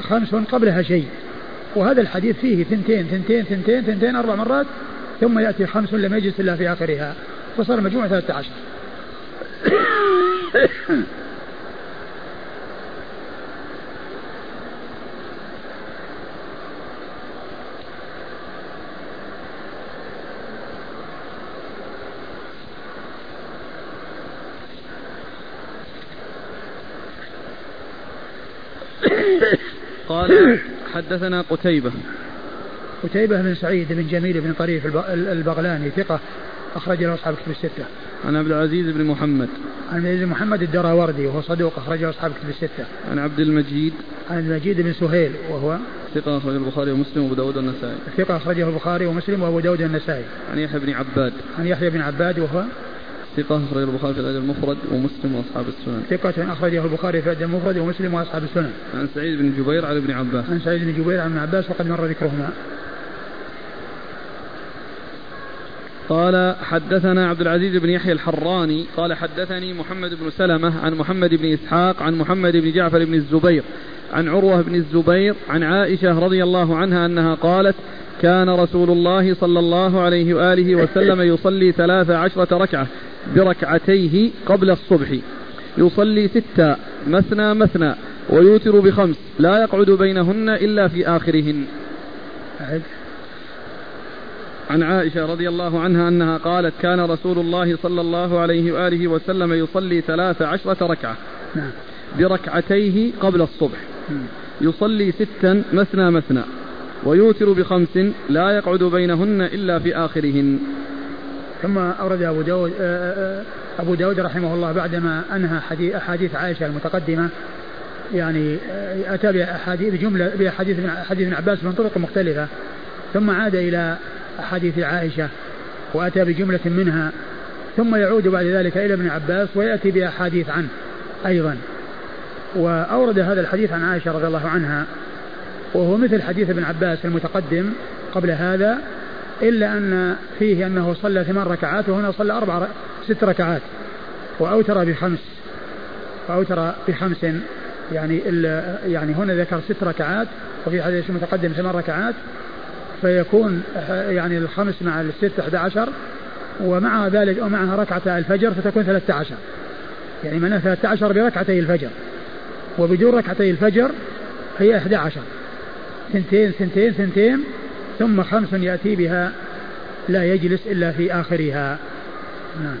خمس قبلها شيء. وهذا الحديث فيه ثنتين ثنتين ثنتين ثنتين أربع مرات ثم يأتي خمس لم يجلس إلا في آخرها فصار مجموع ثلاثة عشر.
قال حدثنا قتيبة.
قتيبة بن سعيد بن جميل بن طريف البغلاني ثقة أخرج له أصحاب كتب الستة.
عن عبد العزيز بن محمد.
عن عبد العزيز بن محمد الدراوردي وهو صدوق أخرجه أصحاب كتب الستة.
عن عبد المجيد.
عن المجيد بن سهيل وهو
ثقة أخرجه البخاري ومسلم وأبو داود والنسائي.
ثقة أخرجه البخاري ومسلم وأبو داود والنسائي.
عن يحيى بن عباد.
عن يحيى بن عباد وهو
ثقة أخرجه البخاري في الأدب المفرد ومسلم وأصحاب السنن.
ثقة أخرجه البخاري في الأدب المفرد ومسلم وأصحاب السنن.
عن سعيد بن جبير عن ابن عباس.
عن سعيد بن جبير عن ابن عباس وقد مر ذكرهما.
قال حدثنا عبد العزيز بن يحيى الحراني قال حدثني محمد بن سلمة عن محمد بن إسحاق عن محمد بن جعفر بن الزبير عن عروة بن الزبير عن عائشة رضي الله عنها أنها قالت كان رسول الله صلى الله عليه وآله وسلم يصلي ثلاث عشرة ركعة بركعتيه قبل الصبح. يصلي ستا مثنى مثنى ويوتر بخمس لا يقعد بينهن إلا في آخرهن. عن عائشة رضي الله عنها أنها قالت كان رسول الله صلى الله عليه وآله وسلم يصلي ثلاث عشرة ركعة نعم. بركعتيه قبل الصبح. يصلي ستا مثنى مثنى ويوتر بخمس لا يقعد بينهن إلا في آخرهن.
ثم أورد أبو داود آه، آه، آه، أبو داود رحمه الله بعدما أنهى حديث أحاديث عائشة المتقدمة يعني أتى بأحاديث جملة بأحاديث حديث ابن عباس من طرق مختلفة ثم عاد إلى أحاديث عائشة وأتى بجملة منها ثم يعود بعد ذلك إلى ابن عباس ويأتي بأحاديث عنه أيضا. وأورد هذا الحديث عن عائشة رضي الله عنها وهو مثل حديث ابن عباس المتقدم قبل هذا إلا أن فيه أنه صلى ثمان ركعات وهنا صلى أربع ست ركعات وأوتر بخمس وأوتر بخمس يعني يعني هنا ذكر ست ركعات وفي حديث المتقدم ثمان ركعات فيكون يعني الخمس مع الست 11 ومع ذلك ومعها ركعة الفجر فتكون 13 يعني معناها 13 بركعتي الفجر. وبدون ركعتي الفجر هي 11 ثنتين ثنتين ثنتين ثم خمس يأتي بها لا يجلس إلا في آخرها. نعم.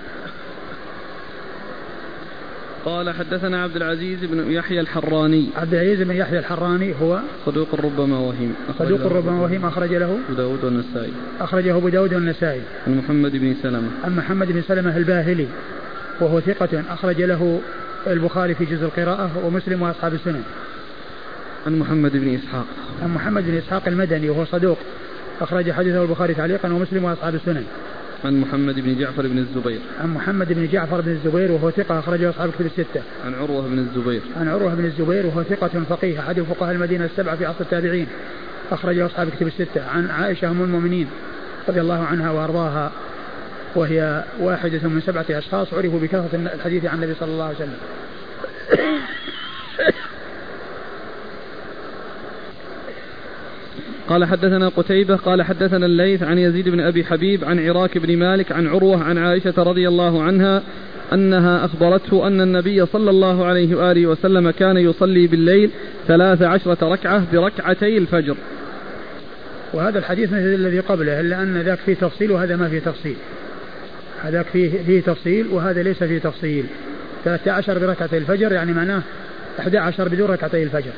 قال حدثنا عبد العزيز بن يحيى الحراني.
عبد العزيز بن يحيى الحراني هو
صدوق ربما وهم.
صدوق ربما وهم أخرج له.
أبو داود والنسائي.
أخرجه أبو داود والنسائي.
عن محمد بن سلمة.
عن محمد بن سلمة الباهلي. وهو ثقة أخرج له البخاري في جزء القراءة ومسلم وأصحاب السنن.
عن محمد بن إسحاق.
عن محمد بن إسحاق المدني وهو صدوق. أخرج حديثه البخاري تعليقا ومسلم وأصحاب السنن.
عن محمد بن جعفر بن الزبير.
عن محمد بن جعفر بن الزبير وهو ثقة أخرجه أصحاب الكتب الستة.
عن عروة بن الزبير.
عن عروة بن الزبير وهو ثقة فقيه أحد فقهاء المدينة السبعة في عصر التابعين أخرجه أصحاب الكتب الستة. عن عائشة أم المؤمنين رضي الله عنها وأرضاها وهي واحدة من سبعة أشخاص عرفوا بكثرة الحديث عن النبي صلى الله عليه وسلم.
قال حدثنا قتيبة قال حدثنا الليث عن يزيد بن أبي حبيب عن عراك بن مالك عن عروة عن عائشة رضي الله عنها أنها أخبرته أن النبي صلى الله عليه وآله وسلم كان يصلي بالليل ثلاث عشرة ركعة بركعتي الفجر.
وهذا الحديث مثل الذي قبله إلا أن ذاك فيه تفصيل وهذا ما فيه تفصيل. هذاك فيه, فيه تفصيل وهذا ليس فيه تفصيل. 13 بركعتي الفجر يعني معناه 11 بدون ركعتي الفجر.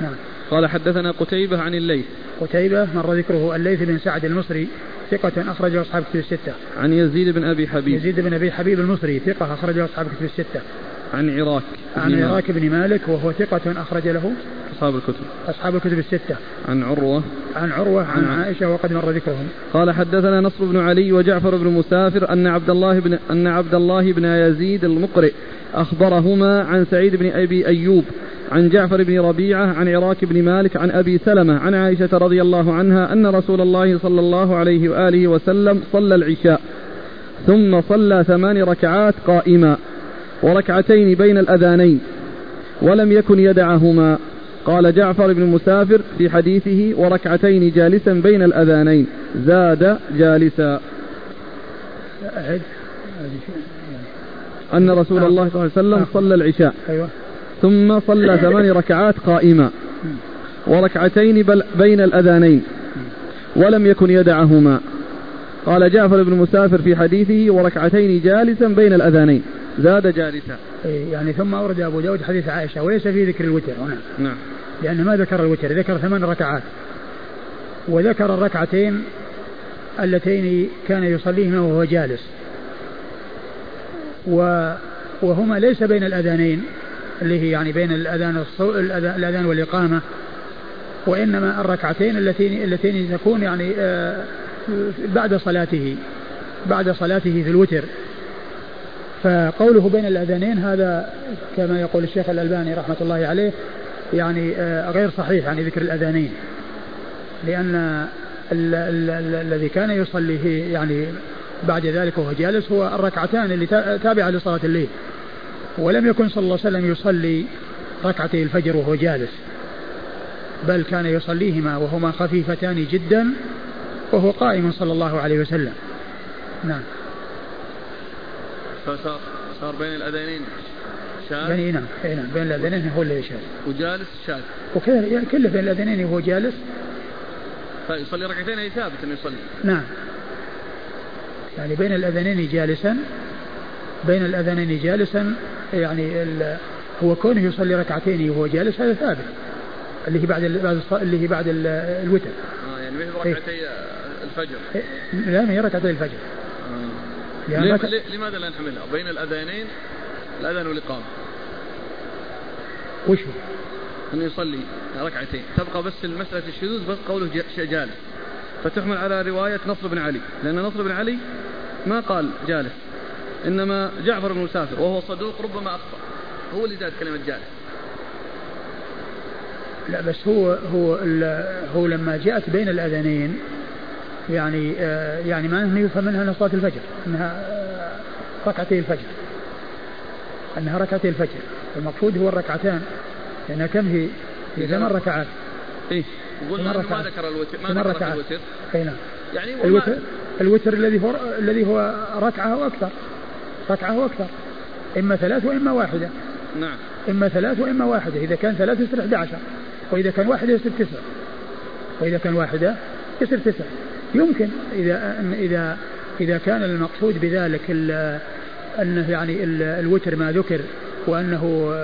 نعم. قال حدثنا قتيبة عن الليث
قتيبة مر ذكره الليث بن سعد المصري ثقة أخرجه أصحاب كتب الستة.
عن يزيد بن أبي حبيب.
يزيد بن أبي حبيب المصري ثقة أخرجه أصحاب كتب الستة.
عن عراك.
عن عراك بن مالك وهو ثقة أخرج له
أصحاب الكتب.
أصحاب الكتب الستة.
عن عروة.
عن عروة عن, عن عائشة وقد مر ذكرهم.
قال حدثنا نصر بن علي وجعفر بن مسافر أن عبد الله بن أن عبد الله بن يزيد المقرئ أخبرهما عن سعيد بن أبي أيوب عن جعفر بن ربيعة عن عراك بن مالك عن أبي سلمة عن عائشة رضي الله عنها أن رسول الله صلى الله عليه وآله وسلم صلى العشاء ثم صلى ثمان ركعات قائما وركعتين بين الأذانين ولم يكن يدعهما. قال جعفر بن مسافر في حديثه وركعتين جالسا بين الأذانين. زاد جالسا. أن رسول الله صلى الله عليه وسلم صلى العشاء. أيوة. ثم صلى ثمان ركعات قائما. وركعتين بين الأذانين. ولم يكن يدعهما. قال جعفر بن مسافر في حديثه وركعتين جالسا بين الأذانين. زاد جالسا.
إيه، يعني ثم أورد أبو داود حديث عائشة وليس في ذكر الوتر هنا.
نعم.
لأنه ما ذكر الوتر ذكر ثمان ركعات. وذكر الركعتين اللتين كان يصليهما وهو جالس. و وهما ليس بين الأذانين. اللي هي يعني بين الأذان الأذان والإقامة وإنما الركعتين اللتين اللتين تكون يعني آه، بعد صلاته بعد صلاته في الوتر. فقوله بين الأذانين هذا كما يقول الشيخ الألباني رحمة الله عليه يعني آه، غير صحيح يعني ذكر الأذانين. لأن الذي كان يصلي يعني بعد ذلك وهو جالس هو الركعتان اللي تابعة لصلاة الليل. ولم يكن صلى الله عليه وسلم يصلي ركعتي الفجر وهو جالس. بل كان يصليهما وهما خفيفتان جدا وهو قائم صلى الله عليه وسلم. نعم.
فصار صار بين الأذانين شاذ؟
بين نعم نعم بين الأذانين هو اللي شاذ.
وجالس شاذ.
وكذا كله بين الأذانين وهو جالس.
فيصلي ركعتين أي ثابت أنه يصلي.
نعم. يعني بين الأذانين جالسا بين الأذانين جالسا يعني هو كونه يصلي ركعتين وهو جالس هذا ثابت. اللي هي بعد اللي هي بعد الوتر.
آه يعني مثل ركعتي إيه؟ الفجر.
إيه؟ لا ما هي ركعتي الفجر.
آه. يعني ركع... لماذا لا نحملها؟ بين الأذانين الأذان والإقامة.
وش هو؟
أنه يصلي ركعتين. تبقى بس المسألة الشذوذ بس قوله جالس. فتحمل على رواية نصر بن علي. لأن نصر بن علي ما قال جالس. إنما جعفر بن مسافر وهو صدوق ربما أخطأ. هو اللي زاد كلمة جالس
لا بس هو هو هو لما جاءت بين الأذانين يعني آه يعني ما يفهم منها صلاة الفجر إنها آه ركعتي الفجر. إنها ركعتي الفجر. المقصود هو الركعتان لأنها كم هي؟ هي ثمان ركعات.
إيه وقلنا ما ذكر الوتر ما ذكر الوتر.
أي نعم. يعني الوتر الوتر الذي هو الذي هو ركعة وأكثر ركعه وأكثر. إما ثلاث وإما واحدة.
نعم.
إما ثلاث وإما واحدة. إذا كان ثلاث يصير 11 وإذا كان واحدة يصير تسعة. وإذا كان واحدة يصير تسعة. يمكن إذا اذا إذا كان المقصود بذلك أنه يعني الوتر ما ذكر وأنه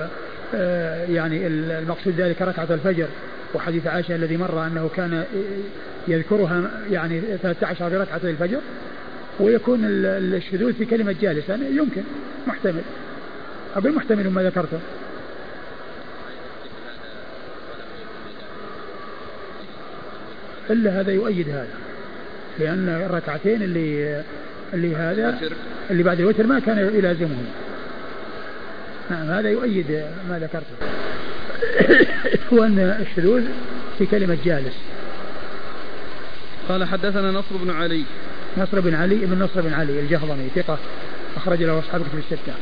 آه، يعني المقصود ذلك ركعة الفجر وحديث عائشة الذي مر أنه كان يذكرها يعني 13 في ركعة الفجر. ويكون الشذوذ في كلمة جالس يعني يمكن. محتمل. أقول محتمل ما ذكرته. إلا هذا يؤيد هذا. لأن الركعتين اللي اللي هذا اللي بعد الوتر ما كان يلازمهم. نعم هذا يؤيد ما ذكرته. وأن الشذوذ في كلمة جالس.
قال حدثنا نصر بن علي.
نصر بن علي بن نصر بن علي الجهضمي ثقة أخرج له أصحاب كتب الستة.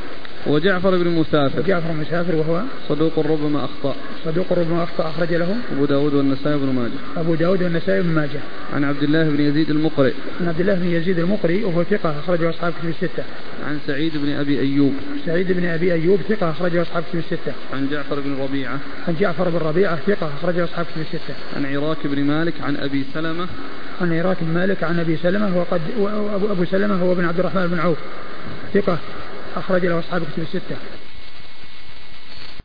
وجعفر بن مسافر.
وجعفر بن مسافر وهو
صدوق ربما أخطأ.
صدوق ربما أخطأ أخرج له
أبو داود والنسائي بن ماجه.
أبو داود والنسائي بن ماجه.
عن عبد الله بن يزيد المقرئ.
عن عبد الله بن يزيد المقرئ وهو ثقة أخرجه أصحاب كتب الستة.
عن سعيد بن أبي أيوب.
سعيد بن أبي أيوب ثقة أخرجه أصحاب كتب الستة.
عن جعفر بن ربيعة.
عن جعفر بن ربيعة ثقة أخرجه أصحاب كتب الستة.
عن عراك بن مالك عن أبي سلمة.
عن عراك بن مالك عن أبي سلمة وقد أبو سلمة هو بن عبد الرحمن بن عوف. ثقة. أخرج له أصحاب كتب الستة.